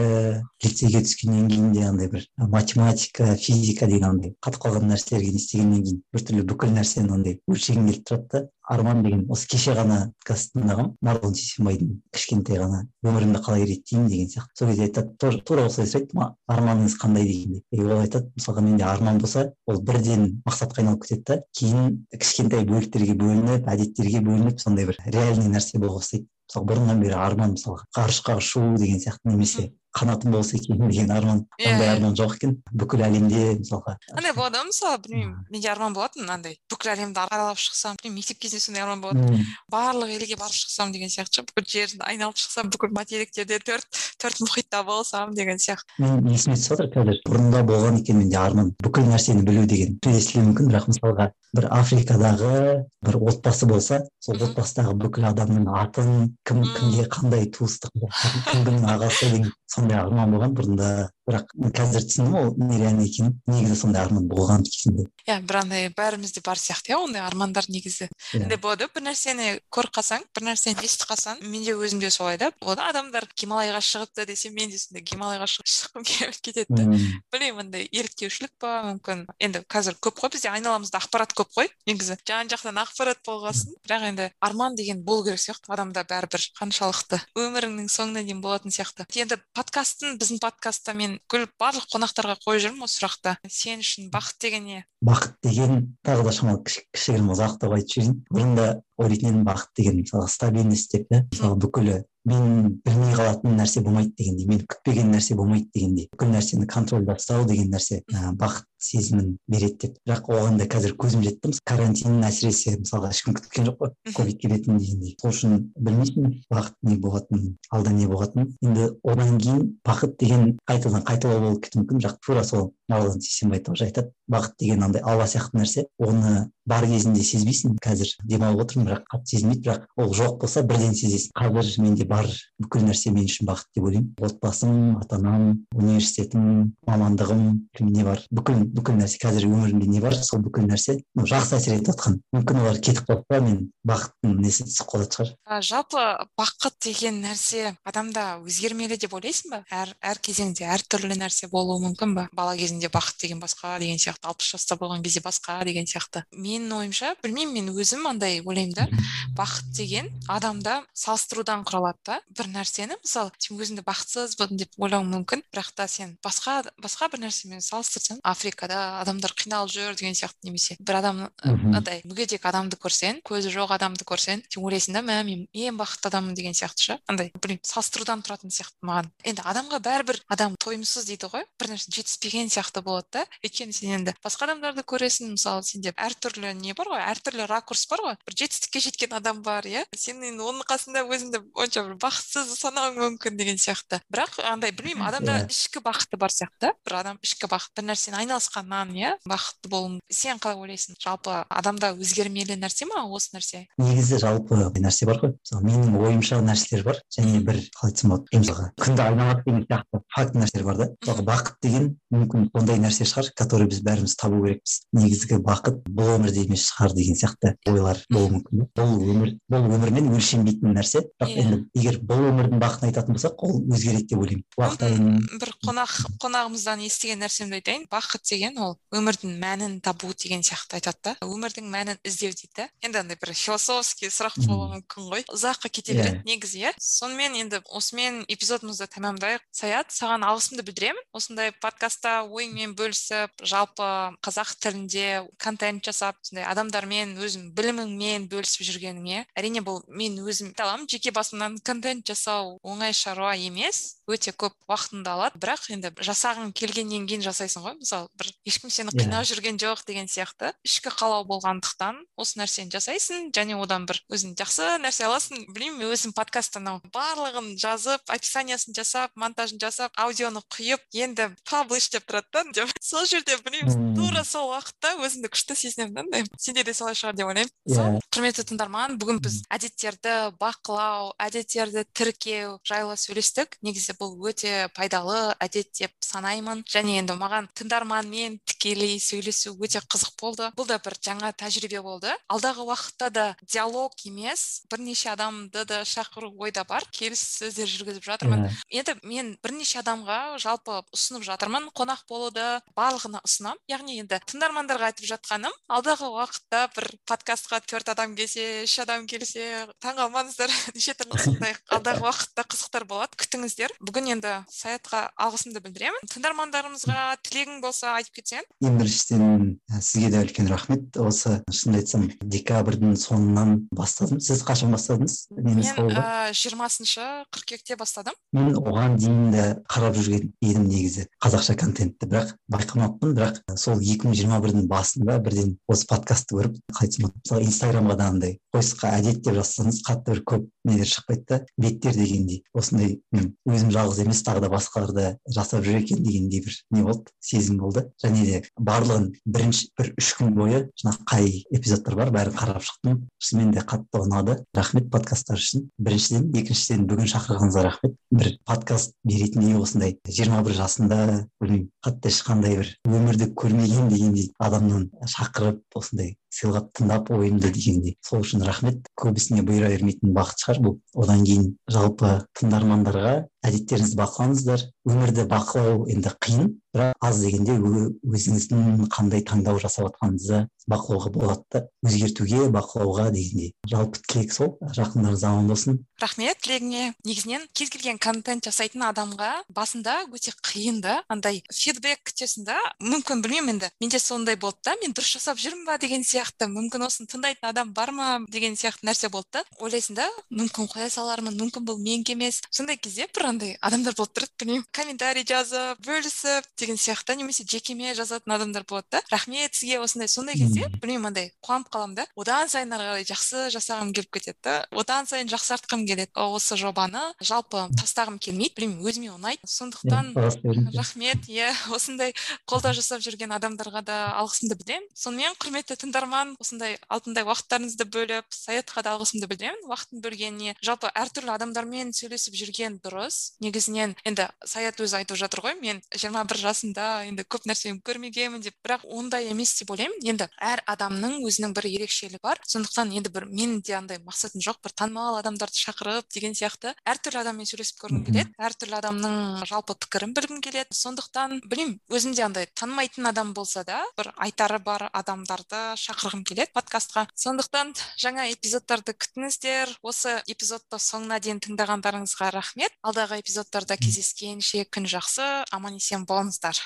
[SPEAKER 3] лицейге түскеннен кейін де андай бір математика физика деген андай қатып қалған нәрселерге не істегеннен кейін біртүрлі бүкіл нәрсені андай өлшегім келіп тұрады да арман деген осы кеше ғана подкаст тыңдағанмын марғұлан сейсенбайдың кішкентай ғана өмірімді қалай реттеймін деген сияқты. Сол кезде айтады тура осылай сұрайды арманыңыз қандай дегендей и ол айтады мысалға менде арман болса ол бірден мақсатқа айналып кетеді да кейін кішкентай бөліктерге бөлініп әдеттерге бөлініп сондай бір реальный нәрсе бола бастайды. Мысалы бұрыннан бері арман мысалға ғарышқа ұшу деген сияқты немесе қанатым болса екен деген арман ондай арман жоқ екен. бүкіл әлемде мысалға.
[SPEAKER 2] Андай болады ғой мысалы білмеймін менде арман болатын? Андай бүкіл әлемді аралап шықсам білмеймін мектеп кезінде сондай арман болатын. Барлық елге барып шықсам деген сияқты ше бүкіл жерді айналып шықсам бүкіл материктерде төрт төрт мұхитта болсам деген сияқты.
[SPEAKER 3] Мен есіме түсіп жатыр қазір бұрында болған екен менде арман. Бүкіл нәрсені білу деген естілуі мүмкін бірақ мысалға бір африкадағы бір отбасы болса сол отбасыдағы бүкіл адамның атын кім кімге қандай туыстық кім кімнің ағасы деген сондай арман болған бұрында. Бірақ қазір түсіндім ол нереально екенін негізі сондай арман болған кезінде.
[SPEAKER 2] Иә бір андай бәрімізде бар сияқты иә ондай армандар негізі. Андай болады бір нәрсені көріп қалсаң бір нәрсені естіп қалсаң менде өзімде солай да. Болады адамдар гималайға шығыпты десе мен де сондай гималайға шыққым келіп кетеді да. Білмеймін андай еліктеушілік па мүмкін. Енді қазір көп қой бізде айналамызда ақпарат көп қой негізі. Жан жақтан ақпарат болғасын. Бірақ енді арман деген болу керек сияқты адамда бәрібір қаншалықты өміріңнің соңына дейін болатын сияқты. Енді подкасттың біздің подкастта мен бүкіл барлық қонақтарға қойып жүрмін осы сұрақты сен үшін бақыт деген не
[SPEAKER 3] бақыт деген тағы да шамалы кішігірім ұзақтау айтып жіберейін. Бұрында ойлайтын едім бақыт деген мысалға стабильность деп та мысалы бүкілі мен білмей қалатын нәрсе болмайды дегендей мен күтпеген нәрсе болмайды дегендей бүкіл нәрсені контрольда ұстау деген нәрсе ә, бақыт сезімін береді деп. бірақ оған да қазір көзім жетті. карантин әсіресе мысалға ешкім күткен жоқ қой ковид келетінін дегендей. сол үшін білмейсің бақыт не болатынын алда не болатынын. енді одан кейін бақыт деген қайтадан қайталау болып кетуі мүмкін. бірақ тура сол нұрлан сейсенбай тоже айтады бақыт деген андай алла сияқты нәрсе оны бар кезінде сезбейсің қазір демалып отырмын бірақ қатты сезілмейді бірақ ол жоқ болса бірден сезесің. Қазір менде бар бүкіл нәрсе мен үшін бақыт деп ойлаймын. Отбасым ата анам университетім мамандығым не бар? Бүкіл бүкіл нәрсе қазір өмірімде не бар? Сол бүкіл нәрсе жақсы әсер етіп жатқан. Мүмкін олар кетіп қалса мен бақыттың несі түсіп қалатын шығар.
[SPEAKER 2] Жалпы бақыт деген нәрсе адамда өзгермелі деп ойлайсың ба? Әр әр кезеңде әртүрлі нәрсе болуы мүмкін ба? Бала кезінде бақыт деген басқа деген сияқты алпыс жаста болған кезде басқа деген сияқты. Менің ойымша білмеймін мен өзім андай ойлаймын да. Бақыт деген адамда салыстырудан құралады да. Бір нәрсені мысалы сен өзіңді бақытсызбын деп ойлауың мүмкін. Бірақ та сен басқа басқа бір нәрсемен салыстырсаң африка afrikада адамдар қиналып жүр деген сияқты немесе бір адам андай мүгедек адамды көрсең көзі жоқ адамды көрсең сен ойлайсың да мә мен ең бақытты адаммын деген сияқты ше. Андай білмеймін салыстырудан тұратын сияқты маған. Енді адамға бәрібір адам тойымсыз дейді ғой. Бір нәрсе жетіспеген сияқты болады да. Өйткені сен енді басқа адамдарды көресің мысалы сенде әртүрлі не бар ғой? Әртүрлі ракурс бар ғой. Бір жетістікке жеткен адам бар иә? Сен енді оның қасында өзіңді онша бір бақытсыз санауың мүмкін деген сияқты. Бірақ андай білмеймін адамда иә. ішкі бақыты бар сияқты. Бір адам ішкі бақыт бір нәрсені айналысқан айналысқаннан иә бақытты болу сен қалай ойлайсың? Жалпы адамда өзгермелі нәрсе ма осы нәрсе?
[SPEAKER 3] Негізі жалпы нәрсе бар ғой. Мысалы менің ойымша нәрселер бар және бір қалай айтсам болады мысалға күнді айналады деген сияқты факт нәрселер бар да. Мысалға бақыт деген мүмкін сондай нәрсе шығар который біз бәріміз табу керекпіз негізгі бақыт бұл өмірде емес шығар деген сияқты ойлар болуы мүмкін бұл өмір бұл өмірмен өлшенбейтін нәрсе. Бірақ енді егер бұл өмірдің бақытын айтатын болсақ ол өзгереді деп ойлаймын.
[SPEAKER 2] Бір қонақ қонағымыздан естіген нәрсемді айтайын. Бақыт деген ол өмірдің мәнін табу деген сияқты айтады да. Өмірдің мәнін іздеу дейді. Да енді андай бір философский сұрақ болуы мүмкін ғой. Ұзаққа кете береді yeah. негізі иә. Сонымен енді осымен эпизодымызды тәмамдайық. Саят саған алғысымды білдіремін. Осындай подкастта ойыңмен бөлісіп жалпы қазақ тілінде контент жасап сондай адамдармен өзің біліміңмен бөлісіп жүргеніңе әрине бұл мен өзім айта аламын жеке басымнан контент жасау оңай шаруа емес өте көп уақытыңды алады. Бірақ енді жасағың келгеннен кейін жасайсың ғой мысалы бір ешкім сені иә. қинап жүрген жоқ деген сияқты. Ішкі қалау болғандықтан осы нәрсені жасайсың және одан бір өзің жақсы нәрсе аласың. Білмеймін өзім подкастты анау барлығын жазып описаниясын жасап монтажын жасап аудионы құйып енді паблиш деп тұрады да деп. Сол жерде білмеймін тура сол уақытта өзімді күшті сезінемін да андай сенде де солай шығар деп ойлаймын. Иә. Сол құрметті тыңдарман бүгін біз әдеттерді бақылау әдеттерді тіркеу жайлы сөйлестік. Негізі бұл өте пайдалы әдет деп санаймын. Және енді маған тыңдарман мен тікелей сөйлесу өте қызық болды. Бұл да бір жаңа тәжірибе болды. Алдағы уақытта да диалог емес бірнеше адамды да шақыру ойда бар. Келіссөздер жүргізіп жатырмын. Енді мен бірнеше адамға жалпы ұсынып жатырмын. Қонақ болуды барлығына ұсынамын яғни енді тыңдармандарға айтып жатқаным алдағы уақытта бір подкастқа төрт адам келсе үш адам келсе таңғалмаңыздар *laughs* неше түрлі сондай алдағы уақытта қызықтар болады. Күтіңіздер. Бүгін енді саятқа алғысымды білдіремін. Тыңдармандарымызға тілегің болса айтып кетсең.
[SPEAKER 3] ең біріншіден сізге де үлкен рахмет. Осы шынымды айтсам декабрьдің соңынан бастадым. Сіз қашан бастадыңыз?
[SPEAKER 2] Мен жиырмасыншы қыркүйекте бастадым.
[SPEAKER 3] Мен оған дейін де қарап жүрген едім негізі. Қазақша контентті бірақ байқамаппын. Бірақ сол екі мың жиырма бірдің басында бірден осы подкастты көріп болады мысалы инстаграмға да андай поискқа әдет деп жазсаңыз қатты бір көп нелер шықпайды да беттер дегендей. осындай өзім жалғыз емес тағы да басқалар да жасап жүр екен дегендей бір не болды сезім болды. және де барлығын бірінші бір үш күн бойы жаңағы қай эпизодтар бар бәрін қарап шықтым. шынымен де қатты ұнады. рахмет подкасттар үшін. біріншіден екіншіден бүгін шақырғаныңызға рахмет. бір подкаст беретіндей осындай жиырма бір жасында білмеймін қатты ешқандай бір өмірді көрмеген дегендей адамнан шақырып осындай сыйлап тыңдап ойымды дегендей. Сол үшін рахмет. Көбісіне бұйыра бермейтін бақыт шығар. Бұл одан кейін жалпы тыңдармандарға әдеттеріңізді бақылаңыздар. Өмірді бақылау енді қиын бірақ аз дегенде өзіңіздің қандай таңдау жасап жатқаныңызды бақылауға болады. Да өзгертуге бақылауға дегендей. Жалпы тілек сол. Жақындарыңыз аман болсын.
[SPEAKER 2] Рахмет тілегіңе. Негізінен кез келген контент жасайтын адамға басында өте қиын да. Андай фидбек күтесің да. Мүмкін білмеймін енді. Менде сондай болды да. Мен дұрыс жасап жүрмін ба деген сияқты мүмкін осыны тыңдайтын адам бар ма деген сияқты нәрсе болды да. Ойлайсың да мүмкін қоя салармын мүмкін бұл менікі емес. Сондай кезде бір андай адамдар болып тұрады білмеймін. Комментарий жазып бөлісіп деген сияқты немесе жекеме жазатын адамдар болады да. Рахмет сізге осындай. Сондай кезде білмеймін андай қуанып қаламын да. Одан сайын ары қарай жақсы жасағым келіп кетеді да. Одан сайын жақсартқым келеді. Осы жобаны жалпы тастағым келмейді. Білмеймін өзіме ұнайды. Сондықтан рахмет. Иә осындай қолдау жасап жүрген адамдарға да алғысымды білемін. Сонымен құрметті тыңдарман осындай алтындай уақыттарыңызды бөліп саятқа да алғысымды білдіремін. Уақытын бөлгеніне жалпы әртүрлі адамдармен сөйлесіп жүрген дұрыс. Негізінен енді саят өзі айтып жатыр ғой мен жиырма бір жасымда енді көп нәрсені көрмегенмін деп. Бірақ ондай емес деп ойлаймын. Енді әр адамның өзінің бір ерекшелігі бар. Сондықтан енді бір менің де андай мақсатым жоқ бір танымал адамдарды шақырып деген сияқты. Әртүрлі адаммен сөйлесіп көргім келеді. Әртүрлі адамның жалпы пікірін білгім келеді. Сондықтан білмеймін өзімде андай танымайтын адам болса да бір айтары бар адамдарды шақырғым келеді подкастқа. Сондықтан жаңа эпизодтарды күтіңіздер. Осы эпизодты соңына дейін тыңдағандарыңызға рахмет. Алдағы эпизодтарда кездескенше күн жақсы. Аман есен болыңыздар.